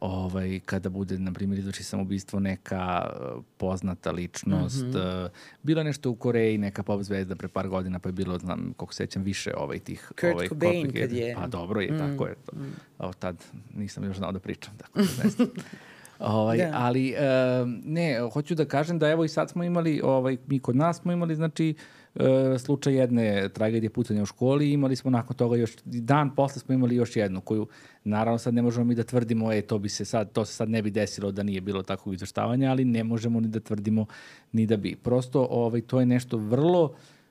ovaj, kada bude, na primjer, izvrši samobistvo neka uh, poznata ličnost. Mm -hmm. bilo nešto u Koreji, neka pop zvezda pre par godina, pa je bilo, znam, koliko sećam, više ovaj, tih... Kurt ovaj, Cobain kad je. Pa dobro je, mm, tako je. To. Mm. O, tad nisam još znao da pričam, tako da ne (laughs) znam. Ovaj, da. Ali, uh, ne, hoću da kažem da evo i sad smo imali, ovaj, mi kod nas smo imali, znači, uh, slučaj jedne tragedije pucanja u školi imali smo nakon toga još, dan posle smo imali još jednu koju, naravno sad ne možemo mi da tvrdimo, e, to bi se sad, to se sad ne bi desilo da nije bilo takvog izveštavanja, ali ne možemo ni da tvrdimo ni da bi. Prosto, ovaj, to je nešto vrlo uh,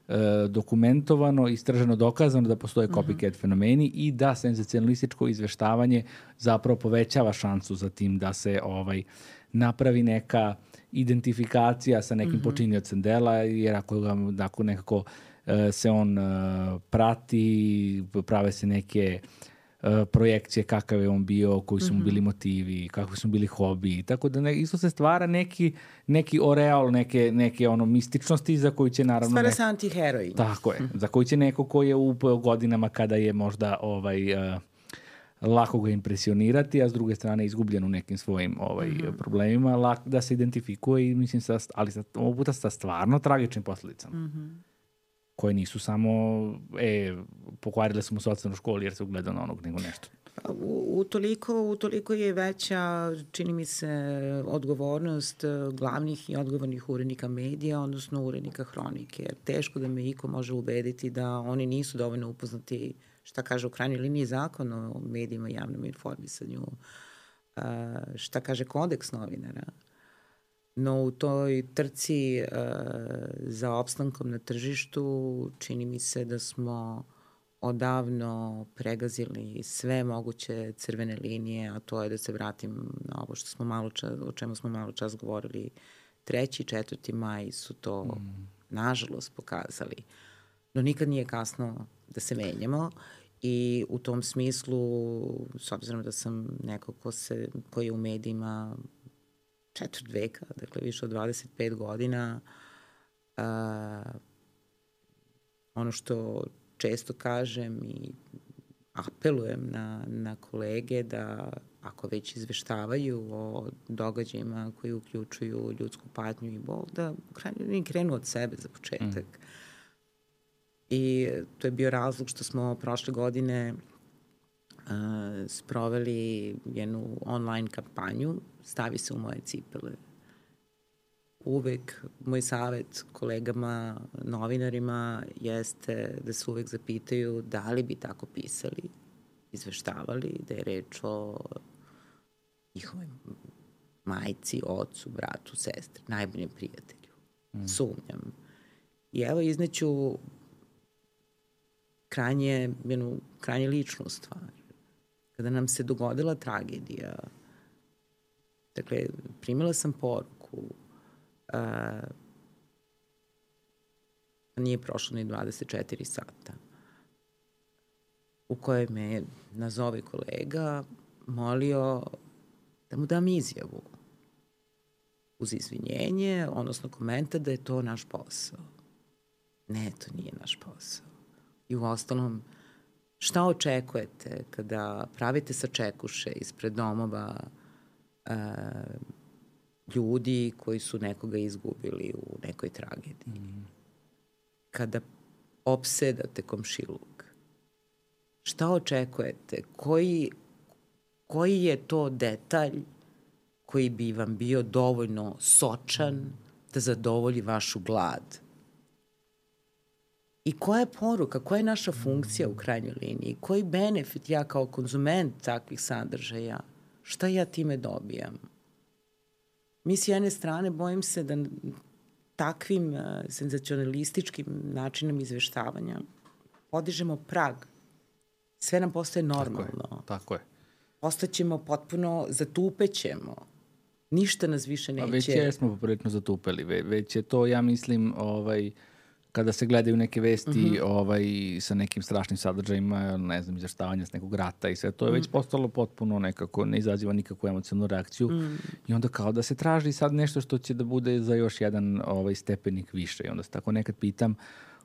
E, dokumentovano, istraženo, dokazano da postoje mhm. copycat uh -huh. fenomeni i da senzacionalističko izveštavanje zapravo povećava šansu za tim da se ovaj napravi neka identifikacija sa nekim mhm. -huh. počiniocem dela, jer ako, ga, ako nekako uh, se on uh, prati, prave se neke E, projekcije kakav je on bio, koji su mu bili mhm. motivi, kakvi su mu bili hobi. Tako da ne, isto se stvara neki, neki oreal, neke, neke ono mističnosti za koji će naravno... Stvara se antiheroj. Tako je. Za koji će neko ko je u godinama kada je možda ovaj... Uh, lako ga impresionirati, a s druge strane izgubljen u nekim svojim ovaj, mm -hmm. problemima, lak, da se identifikuje i mislim sa, ali sa, ovog puta sa stvarno tragičnim posledicama. Mm -hmm koje nisu samo, e, pokvarile smo socijalnu školu jer se ugleda na onog nego nešto. U, u, toliko, u toliko je veća, čini mi se, odgovornost e, glavnih i odgovornih urednika medija, odnosno urednika hronike. Jer teško da me iko može ubediti da oni nisu dovoljno upoznati šta kaže u krajnjoj liniji zakon o medijima i javnom informisanju, šta kaže kodeks novinara No u toj trci za opstankom na tržištu čini mi se da smo odavno pregazili sve moguće crvene linije, a to je da se vratim na ovo što smo malo čas, o čemu smo malo čas govorili, treći, četvrti maj su to mm. nažalost pokazali. No nikad nije kasno da se menjamo i u tom smislu, s obzirom da sam neko ko, se, ko je u medijima četvrt veka, dakle više od 25 godina. A, ono što često kažem i apelujem na, na kolege da ako već izveštavaju o događajima koji uključuju ljudsku patnju i bol, da krenu, krenu od sebe za početak. Mm. I to je bio razlog što smo prošle godine uh, sproveli jednu online kampanju Stavi se u moje cipele. Uvek moj savet kolegama, novinarima jeste da se uvek zapitaju da li bi tako pisali, izveštavali, da je reč o njihovoj majci, ocu, bratu, sestri, najboljem prijatelju. Mm. Sumnjam. I evo izneću krajnje, jednu, krajnje ličnu stvar. Kada nam se dogodila tragedija, dakle, primila sam poruku, a, nije prošlo ni 24 sata, u kojoj me nazovi kolega molio da mu dam izjavu uz izvinjenje, odnosno komentar da je to naš posao. Ne, to nije naš posao. I u ostalom, šta očekujete kada pravite sačekuše ispred domova e, ljudi koji su nekoga izgubili u nekoj tragediji? Mm. Kada opsedate komšiluk, šta očekujete? Koji, koji je to detalj koji bi vam bio dovoljno sočan da zadovolji vašu glad? I koja je poruka, koja je naša funkcija u krajnjoj liniji? Koji benefit ja kao konzument takvih sadržaja? Šta ja time dobijam? Mi s jedne strane bojim se da takvim uh, senzacionalističkim načinom izveštavanja podižemo prag. Sve nam postaje normalno. Tako je. Tako je. Postaćemo potpuno, zatupećemo. Ništa nas više neće. Pa već jesmo poprilično zatupeli. Ve, već je to, ja mislim, ovaj, uh, kada se gledaju neke vesti mm -hmm. ovaj, sa nekim strašnim sadržajima, ne znam, izveštavanja s nekog rata i sve, to je mm već mhm. postalo potpuno nekako, ne izaziva nikakvu emocionalnu reakciju mm i onda kao da se traži sad nešto što će da bude za još jedan ovaj, stepenik više i onda se tako nekad pitam,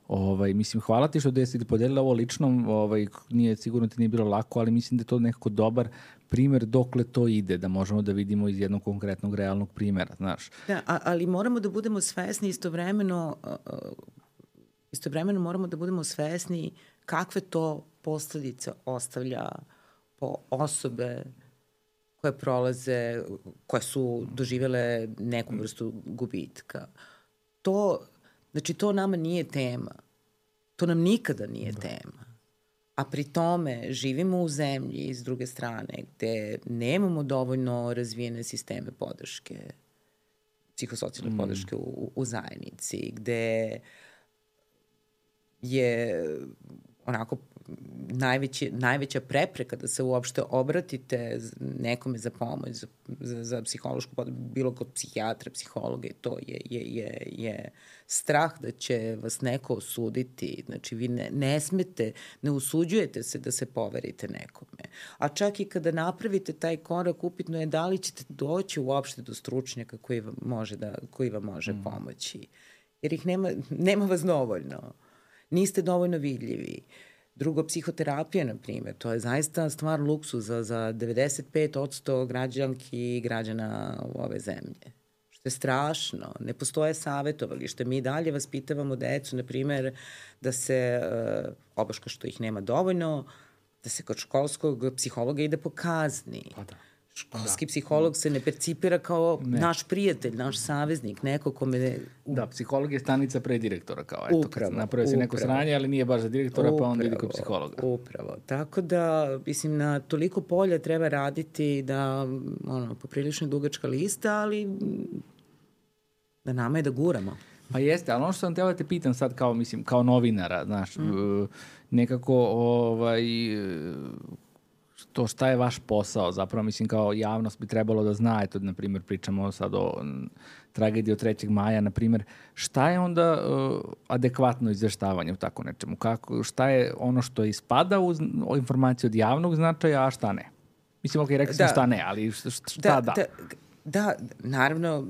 Ovaj, mislim, hvala ti što da jesi podelila ovo lično, ovaj, nije, sigurno ti nije bilo lako, ali mislim da je to nekako dobar primer dokle to ide, da možemo da vidimo iz jednog konkretnog realnog primera, znaš. Da, a, ali moramo da budemo svesni istovremeno istovremeno moramo da budemo svesni kakve to posledice ostavlja po osobe koje prolaze, koje su doživele neku vrstu gubitka. To, znači to nama nije tema. To nam nikada nije da. tema. A pri tome živimo u zemlji s druge strane gde nemamo dovoljno razvijene sisteme podrške, psihosocijalne mm. podrške u, u zajednici, gde uh, je onako najveći, najveća prepreka da se uopšte obratite nekome za pomoć, za, za, za psihološku pomoć, bilo kod psihijatra, psihologa, to je, je, je, je strah da će vas neko osuditi. Znači, vi ne, ne smete, ne usuđujete se da se poverite nekome. A čak i kada napravite taj korak, upitno je da li ćete doći uopšte do stručnjaka koji vam može, da, koji vam može mm. pomoći. Jer ih nema, (laughs) nema vas dovoljno niste dovoljno vidljivi. Drugo, psihoterapija, na primjer, to je zaista stvar luksuza za 95% građanki i građana u ove zemlje. Što je strašno. Ne postoje savjetovalište. Mi dalje vaspitavamo decu, na primjer, da se, uh, obaška što ih nema dovoljno, da se kod školskog psihologa ide po kazni. Pa da Školski da. psiholog se ne percipira kao ne. naš prijatelj, naš saveznik, neko kome... Ne... Da, psiholog je stanica pre direktora, kao eto, upravo, kad napravio se neko sranje, ali nije baš za direktora, upravo, pa onda ide kod psihologa. Upravo, tako da, mislim, na toliko polja treba raditi da, ono, poprilično dugačka lista, ali da nama je da guramo. Pa jeste, ali ono što sam teo da te pitam sad kao, mislim, kao novinara, znaš, mm. nekako, ovaj, to šta je vaš posao, zapravo mislim kao javnost bi trebalo da zna, eto na primjer pričamo sad o tragediji od 3. maja, na primjer, šta je onda uh, adekvatno izveštavanje u tako nečemu? Kako, šta je ono što ispada u informaciju od javnog značaja, a šta ne? Mislim, ok, rekli da, šta ne, ali šta da? Da, da, da naravno,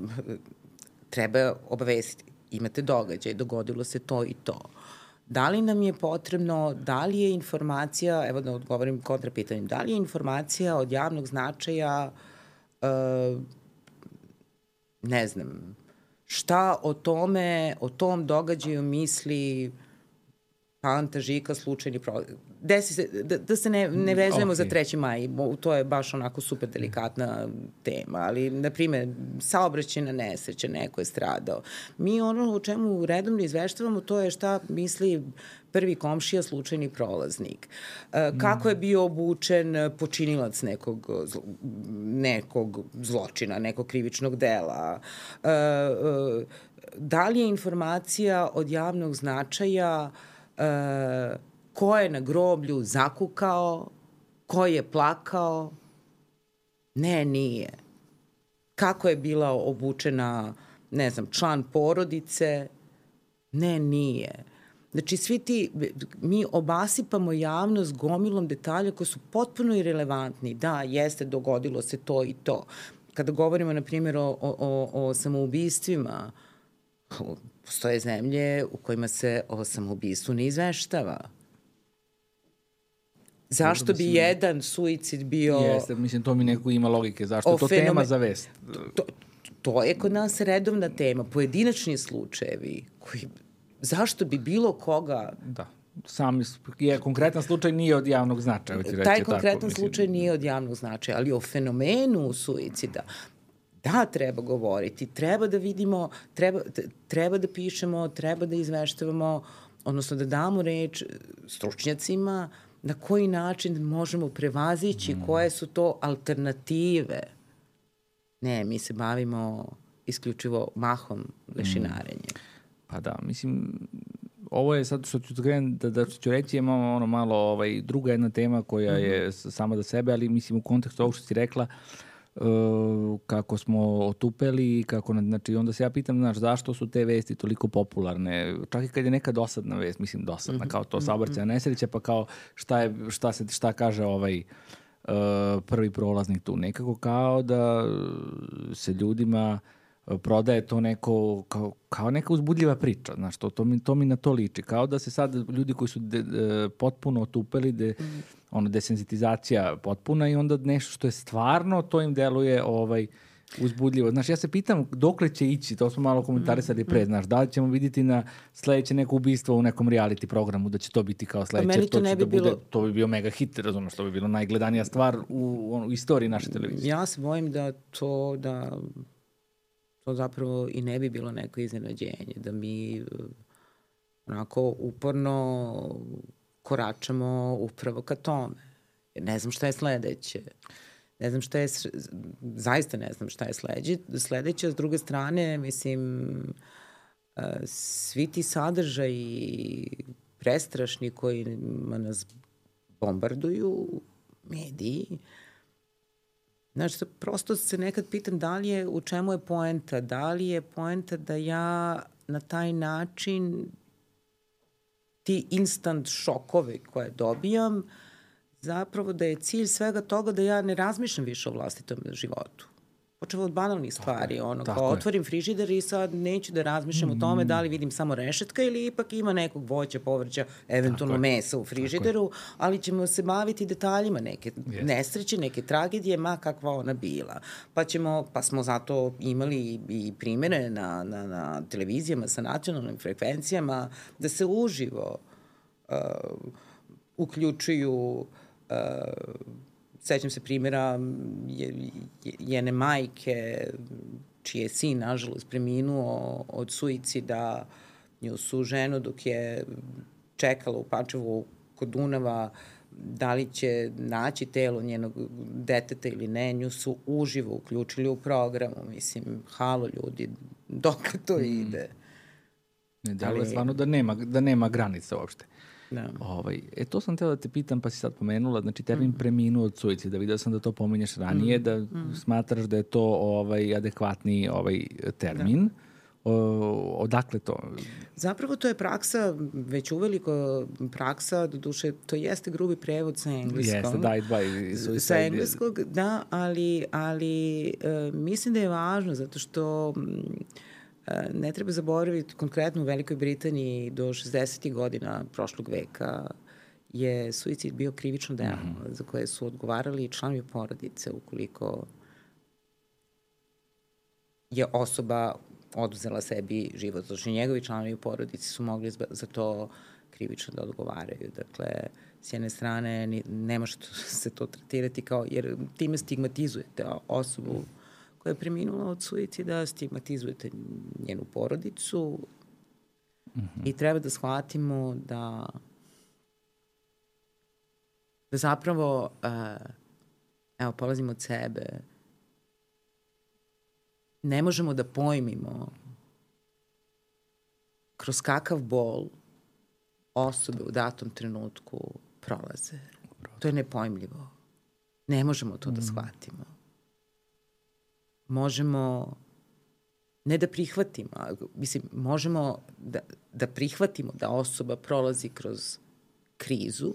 treba obavestiti. Imate događaj, dogodilo se to i to. Da li nam je potrebno, da li je informacija, evo da odgovorim kontra pitanjem, da li je informacija od javnog značaja, uh, ne znam, šta o tome, o tom događaju misli Panta, Žika, slučajni pro... Desi se, da, da se ne, ne vezujemo okay. za 3. maj, to je baš onako super delikatna tema, ali, na primjer, saobraćena nesreća, neko je stradao. Mi ono o čemu redovno izveštavamo, to je šta misli prvi komšija, slučajni prolaznik. E, kako je bio obučen počinilac nekog, nekog zločina, nekog krivičnog dela. E, e, da li je informacija od javnog značaja ko je na groblju zakukao, ko je plakao? Ne, nije. Kako je bila obučena, ne znam, član porodice? Ne, nije. Znači, svi ti, mi obasipamo javnost gomilom detalja koji su potpuno irelevantni. Da, jeste, dogodilo se to i to. Kada govorimo, na primjer, o, o, o samoubistvima, postoje zemlje u kojima se o samoubistvu ne izveštava. Zašto bi jedan suicid bio... Jeste, mislim, to mi neko ima logike. Zašto je to fenomen... tema za vest? To, to je kod nas redovna tema. Pojedinačni slučajevi koji zašto bi bilo koga... Da sam je konkretan slučaj nije od javnog značaja. Reći, Taj konkretan tako, slučaj mislim. nije od javnog značaja, ali o fenomenu suicida da, treba govoriti, treba da vidimo, treba, treba da pišemo, treba da izveštavamo, odnosno da damo reč stručnjacima na koji način možemo prevazići, mm. koje su to alternative. Ne, mi se bavimo isključivo mahom lešinarenjem. Mm. Pa da, mislim, ovo je sad što ću, da, da ću reći, imamo ono malo ovaj, druga jedna tema koja mm -hmm. je sama za sebe, ali mislim u kontekstu ovog što si rekla, uh, kako smo otupeli, kako, znači onda se ja pitam, znaš, zašto su te vesti toliko popularne, čak i kad je neka dosadna vest, mislim dosadna, mm -hmm. kao to mhm. saobraćena nesreća, pa kao šta, je, šta, se, šta kaže ovaj uh, prvi prolaznik tu, nekako kao da se ljudima uh, prodaje to neko, kao, kao neka uzbudljiva priča, znaš, to, to, mi, to mi na to liči. Kao da se sad ljudi koji su de, de, potpuno otupeli, de, mm. ono, desenzitizacija potpuna i onda nešto što je stvarno, to im deluje ovaj, uzbudljivo. Znaš, ja se pitam dokle će ići, to smo malo komentarisali pre, mm. znaš, da li ćemo vidjeti na sledeće neko ubistvo u nekom reality programu, da će to biti kao sledeće. Pa to, to ne bi da bilo... Bude, to bi bio mega hit, razumeš, to bi bilo najgledanija stvar u, u, u istoriji naše televizije. Ja se bojim da to, da to zapravo i ne bi bilo neko iznenađenje, da mi uh, onako uporno koračamo upravo ka tome. Ne znam šta je sledeće. Ne znam šta je, zaista ne znam šta je sledeće. Sledeće, s druge strane, mislim, uh, svi ti sadržaji prestrašni koji nas bombarduju, mediji, uh, Znaš, prosto se nekad pitam da li je, u čemu je poenta, da li je poenta da ja na taj način ti instant šokovi koje dobijam, zapravo da je cilj svega toga da ja ne razmišljam više o vlastitom životu počeo od banalnih stvari, ono, kao je. otvorim frižider i sad neću da razmišljam mm. o tome da li vidim samo rešetka ili ipak ima nekog voća, povrća, eventualno mesa u frižideru, ali ćemo se baviti detaljima neke yes. nesreće, neke tragedije, ma kakva ona bila. Pa ćemo, pa smo zato imali i primere na, na, na televizijama sa nacionalnim frekvencijama da se uživo uh, uključuju uh, sećam se primjera jene majke čiji je sin, nažalost, preminuo od suicida, nju su ženu dok je čekala u Pačevu kod Dunava da li će naći telo njenog deteta ili ne, nju su uživo uključili u programu. Mislim, halo ljudi, dok to mm. ide. Ne, da li je stvarno da nema, da nema granica uopšte. Da. Ovaj, e, to sam teo da te pitam, pa si sad pomenula, znači termin mm. preminuo od suicida, vidio sam da to pominješ ranije, mm. da mm. smatraš da je to ovaj adekvatni ovaj termin. Da. O, odakle to? Zapravo to je praksa, već uveliko praksa, do duše, to jeste grubi prevod sa engleskog. Jeste, died by suicide. Sa engleskog, da, ali, ali uh, mislim da je važno, zato što E, ne treba zaboraviti, konkretno u Velikoj Britaniji do 60. godina prošlog veka je suicid bio krivično delo mm -hmm. za koje su odgovarali članovi porodice ukoliko je osoba oduzela sebi život. Znači, njegovi članovi u porodici su mogli za to krivično da odgovaraju. Dakle, s jedne strane ne može (laughs) se to tretirati kao, jer time stigmatizujete osobu koja je preminula od suicida, stigmatizujete njenu porodicu mm -hmm. i treba da shvatimo da da zapravo uh, evo, polazimo od sebe ne možemo da pojmimo kroz kakav bol osobe u datom trenutku prolaze. To je nepojmljivo. Ne možemo to mm. da shvatimo. Možemo ne da prihvatimo, mislim, možemo da, da prihvatimo da osoba prolazi kroz krizu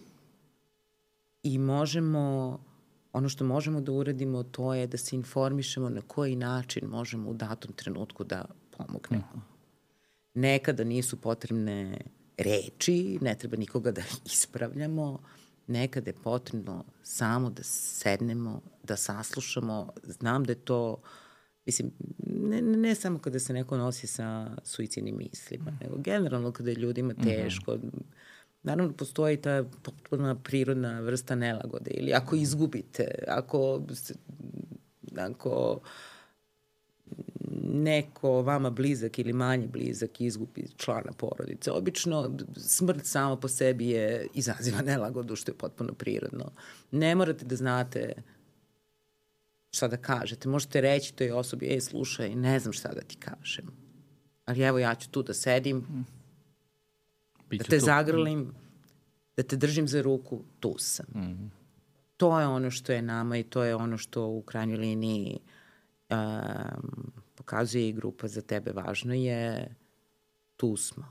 i možemo, ono što možemo da uradimo to je da se informišemo na koji način možemo u datom trenutku da pomognemo. Mm. Nekada nisu potrebne reči, ne treba nikoga da (laughs) ispravljamo, nekada je potrebno samo da sednemo, da saslušamo. Znam da je to, mislim, ne, ne samo kada se neko nosi sa suicidnim mislima, nego generalno kada je ljudima mhm. teško. Mm -hmm. Naravno, postoji ta potpuna prirodna vrsta nelagode. Ili ako izgubite, ako, ako neko vama blizak ili manje blizak izgubi člana porodice. Obično smrt sama po sebi je izaziva nelagodu, što je potpuno prirodno. Ne morate da znate šta da kažete. Možete reći toj osobi, ej, slušaj, ne znam šta da ti kažem. Ali evo, ja ću tu da sedim, mm. da te tu. zagrlim, da te držim za ruku, tu sam. Mm. To je ono što je nama i to je ono što u krajnjoj liniji um, pokazuje i grupa za tebe važno je tu smo,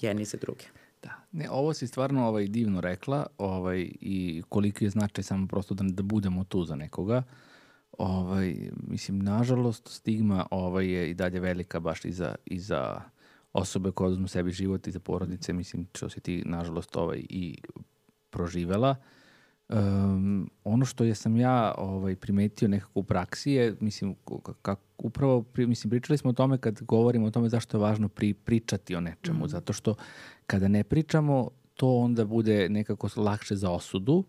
jedni za druge. Da, ne, ovo si stvarno ovaj, divno rekla ovaj, i koliko je značaj samo prosto da, da budemo tu za nekoga. Ovaj, mislim, nažalost, stigma ovaj, je i dalje velika baš i za, i za osobe koje oduzmu sebi život i za porodice, mislim, što si ti, nažalost, ovaj, i proživela. Uh, Um, ono što je sam ja ovaj primetio nekako u praksi je, mislim, kako upravo, pri, mislim, pričali smo o tome kad govorimo o tome zašto je važno pri, pričati o nečemu, mm. zato što kada ne pričamo, to onda bude nekako lakše za osudu,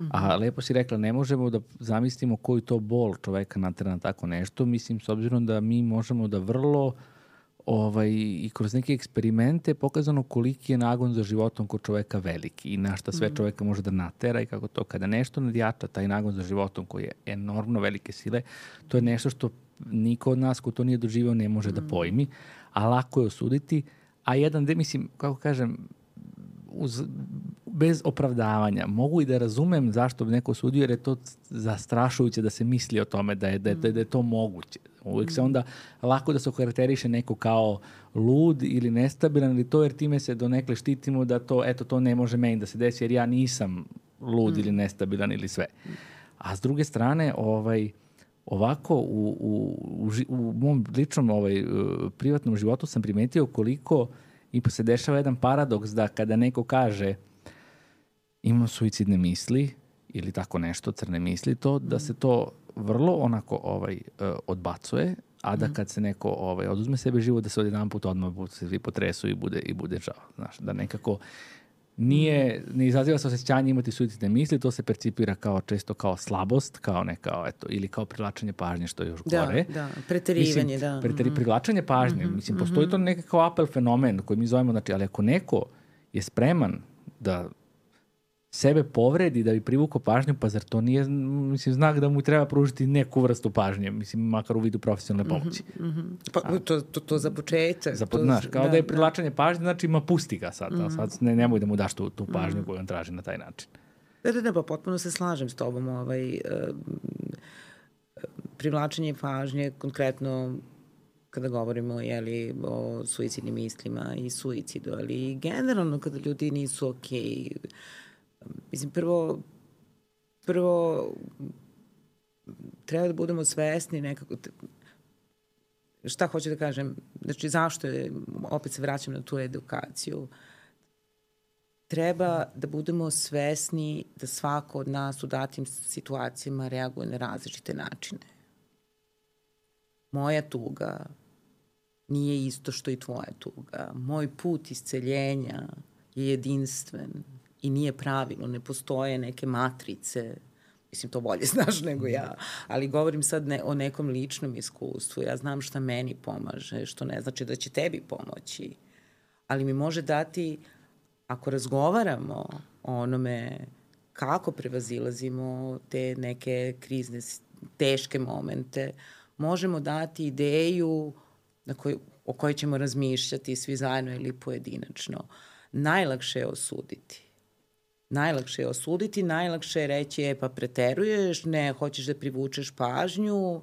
Mm -hmm. A lepo si rekla, ne možemo da zamislimo koji to bol čoveka natera na tako nešto. Mislim, s obzirom da mi možemo da vrlo uh, ovaj, i kroz neke eksperimente pokazano koliki je nagon za životom kod čoveka veliki i na šta sve mm. čoveka može da natera i kako to kada nešto nadjača taj nagon za životom koji je enormno velike sile, to je nešto što niko od nas ko to nije doživao ne može da mm. da pojmi, a lako je osuditi, a jedan, de, mislim, kako kažem, uz, bez opravdavanja. Mogu i da razumem zašto bi neko osudio, jer je to zastrašujuće da se misli o tome da je, da je, da je, da je to moguće. Uvijek se onda lako da se okarakteriše neko kao lud ili nestabilan ili to, jer time se donekle štitimo da to, eto, to ne može meni da se desi, jer ja nisam lud mm. ili nestabilan ili sve. A s druge strane, ovaj, ovako u, u, u, u mom ličnom ovaj, privatnom životu sam primetio koliko i se dešava jedan paradoks da kada neko kaže imam suicidne misli ili tako nešto, crne misli, to da se to vrlo onako ovaj uh, odbacuje, a da mhm. kad se neko ovaj oduzme sebe život da se odjedan put odmah se svi potresu i bude i bude žao, znaš, da nekako nije, ne izaziva se osjećanje imati suicidne misli, to se percipira kao često kao slabost, kao neka, eto, ili kao privlačenje pažnje, što je još da, gore. Da, preterivanje, mislim, da. Preteri, mhm. privlačenje pažnje, mm -hmm, mislim, postoji mm -hmm. to nekakav apel fenomen koji mi zovemo, znači, ali ako neko je spreman da sebe povredi da bi privukao pažnju, pa zar to nije mislim, znak da mu treba pružiti neku vrstu pažnje, mislim, makar u vidu profesionalne mhm, pomoći. Mm -hmm. Pa, to, to, to za početak. Za, to, znaš, kao da, da je da. privlačenje da. pažnje, znači ima pusti ga sad, mm -hmm. sad ne, nemoj da mu daš tu, tu pažnju mm -hmm. koju on traži na taj način. Da, da, da, pa potpuno se slažem s tobom. Ovaj, uh, privlačenje pažnje, konkretno kada govorimo jeli, o suicidnim mislima i suicidu, ali generalno kada ljudi nisu okej, okay, Mislim, prvo, prvo treba da budemo svesni nekako, šta hoću da kažem, znači zašto je, opet se vraćam na tu edukaciju, treba da budemo svesni da svako od nas u datim situacijama reaguje na različite načine. Moja tuga nije isto što i tvoja tuga. Moj put isceljenja je jedinstven i nije pravilo, ne postoje neke matrice, mislim to bolje (laughs) znaš nego ja, ali govorim sad ne, o nekom ličnom iskustvu, ja znam šta meni pomaže, što ne znači da će tebi pomoći, ali mi može dati, ako razgovaramo o onome kako prevazilazimo te neke krizne, teške momente, možemo dati ideju na koj, o kojoj ćemo razmišljati svi zajedno ili pojedinačno. Najlakše je osuditi. Najlakše je osuditi, najlakše je reći, e pa preteruješ, ne, hoćeš da privučeš pažnju,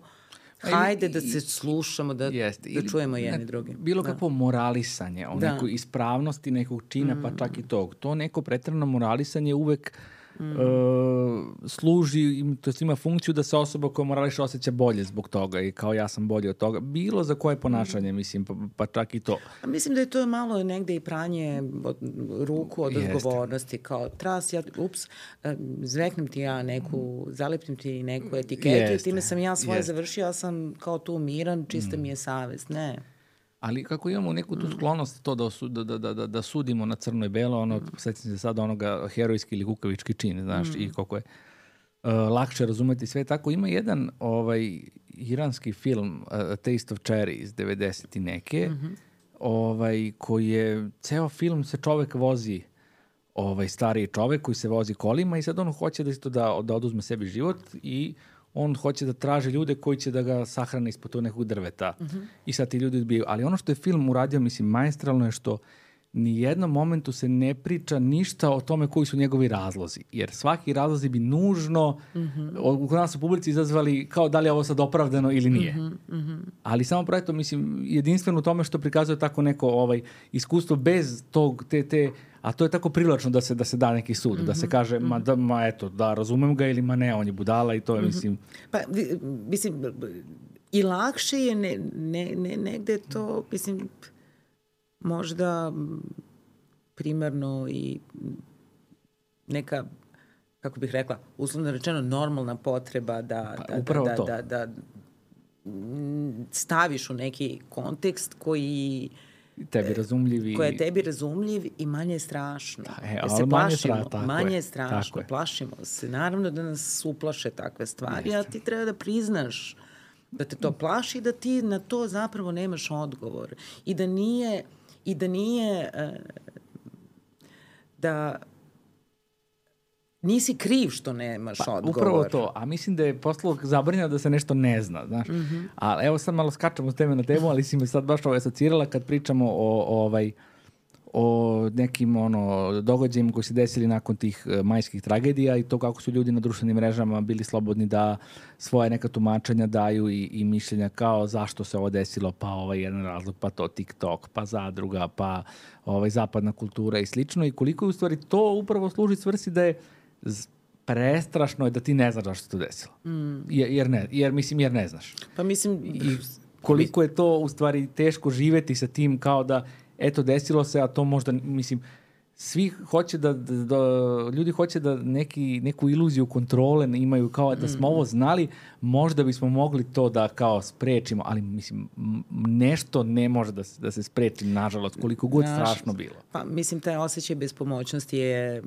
hajde da se slušamo, da, jest, da čujemo jedni ne, drugi. Bilo da. kakvo moralisanje, o da. nekoj ispravnosti nekog čina, mm. pa čak i tog. To neko pretrano moralisanje uvek uh, mm. uh, služi, to jest ima funkciju da se osoba koja morališ osjeća bolje zbog toga i kao ja sam bolji od toga. Bilo za koje ponašanje, mm. mislim, pa, pa čak i to. A mislim da je to malo negde i pranje od, ruku od Jeste. odgovornosti, kao tras, ja, ups, zveknem ti ja neku, zalepim ti neku etiketu Jeste. i time sam ja svoje Jeste. završio, ja sam kao tu miran, čista mm. mi je savest. Ne. Ali kako imamo neku tu sklonost to da, osu, da, da, da, da sudimo na crno i belo, ono, mm. sećam se sada onoga herojski ili kukavički čin, znaš, mm. i koliko je uh, lakše razumeti sve tako. Ima jedan ovaj iranski film uh, Taste of Cherry iz 90. neke, mm -hmm. ovaj, koji je, ceo film se čovek vozi ovaj stariji čovek koji se vozi kolima i sad on hoće da isto da, da oduzme sebi život i on hoće da traži ljude koji će da ga sahrane ispod tog nekog drveta. Uh mhm. -huh. I sad ti ljudi odbijaju. Ali ono što je film uradio, mislim, majstralno je što ni jednom momentu se ne priča ništa o tome koji su njegovi razlozi. Jer svaki razlozi bi nužno mhm. -huh. kod nas u publici izazvali kao da li je ovo sad opravdano ili nije. Uh -huh. Ali samo projekto, mislim, jedinstveno u tome što prikazuje tako neko ovaj, iskustvo bez tog, te, te a to je tako privlačno da se da se da neki sud, mm -hmm. da se mhm, kaže ma mhm. da ma eto da razumem ga ili ma ne on je budala i to je mm -hmm. mislim pa mislim i lakše je ne, ne, ne negde to mislim možda primarno i neka kako bih rekla, uslovno rečeno normalna potreba da, pa, da, da, da, da, da, da staviš u neki kontekst koji uh, tebi razumljiv koja je tebi razumljiv i manje strašno. Da, e, ali se manje, stra, tako manje je strašno, tako plašimo se. Naravno da nas uplaše takve stvari, Jeste. a ti treba da priznaš da te to plaši i da ti na to zapravo nemaš odgovor. I da nije, i da nije uh, da nisi kriv što nemaš pa, odgovor. Upravo to, a mislim da je postalo zabrinjeno da se nešto ne zna, znaš. Mm -hmm. A evo sad malo skačemo s teme na temu, ali si me sad baš ovo asocirala kad pričamo o, o ovaj, o nekim ono događajima koji se desili nakon tih uh, majskih tragedija i to kako su ljudi na društvenim mrežama bili slobodni da svoje neka tumačenja daju i, i mišljenja kao zašto se ovo desilo, pa ovaj jedan razlog, pa to TikTok, pa zadruga, pa ovaj zapadna kultura i slično i koliko je u stvari to upravo služi svrsi da je prestrašno je da ti ne znaš zašto se to desilo. Mm. Jer, jer, ne, jer, mislim, jer ne znaš. Pa mislim... I koliko je to u stvari teško živeti sa tim kao da eto desilo se, a to možda, mislim, svi hoće da, da, da ljudi hoće da neki, neku iluziju kontrole imaju kao da smo mm. ovo znali, možda bismo mogli to da kao sprečimo, ali mislim nešto ne može da se, da se spreči nažalost, koliko god Naš, strašno bilo. Pa mislim taj osjećaj bespomoćnosti je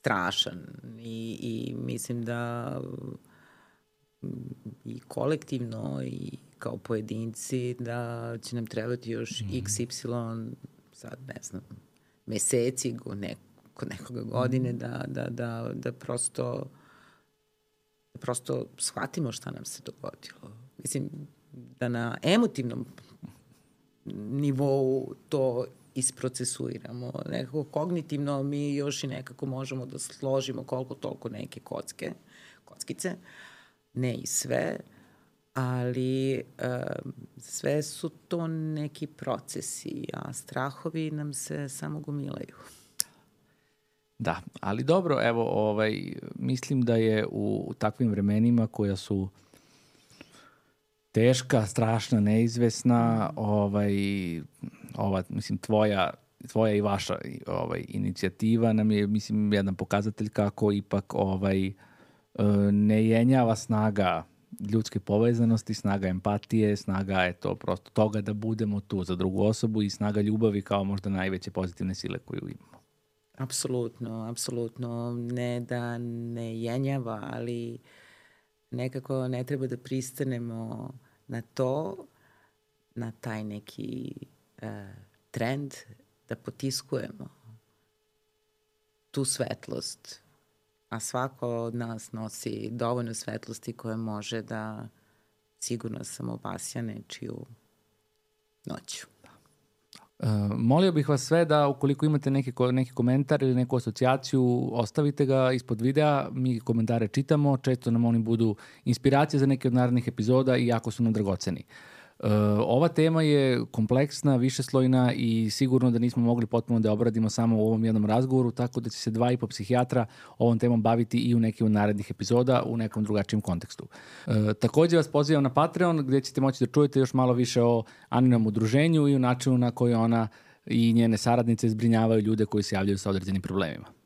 strašan i, i mislim da i kolektivno i kao pojedinci da će nam trebati još mm. XY sad ne znam meseci go kod nekoga godine da, da, da, da prosto da prosto shvatimo šta nam se dogodilo. Mislim, da na emotivnom nivou to isprocesuiramo. Nekako kognitivno mi još i nekako možemo da složimo koliko toliko neke kocke, kockice, ne i sve, ali uh, sve su to neki procesi, a strahovi nam se samo gomilaju. Da, ali dobro, evo, ovaj, mislim da je u, takvim vremenima koja su teška, strašna, neizvesna, ovaj, ova, mislim, tvoja tvoja i vaša ovaj inicijativa nam je mislim jedan pokazatelj kako ipak ovaj e, ne jenjava snaga ljudske povezanosti, snaga empatije, snaga je to prosto toga da budemo tu za drugu osobu i snaga ljubavi kao možda najveće pozitivne sile koju imamo. Apsolutno, apsolutno. Ne da ne jenjava, ali nekako ne treba da pristanemo na to, na taj neki uh, trend, da potiskujemo tu svetlost. A svako od nas nosi dovoljno svetlosti koje može da sigurno sam obasja nečiju noću. Uh, molio bih vas sve da ukoliko imate neki, neki komentar ili neku asocijaciju, ostavite ga ispod videa, mi komentare čitamo, često nam oni budu inspiracije za neke od narednih epizoda i jako su nam dragoceni. Uh, ova tema je kompleksna, višeslojna i sigurno da nismo mogli potpuno da obradimo samo u ovom jednom razgovoru, tako da će se dva i po psihijatra ovom temom baviti i u nekim od narednih epizoda u nekom drugačijem kontekstu. Uh, takođe vas pozivam na Patreon gde ćete moći da čujete još malo više o Aninom udruženju i o načinu na koji ona i njene saradnice zbrinjavaju ljude koji se javljaju sa određenim problemima.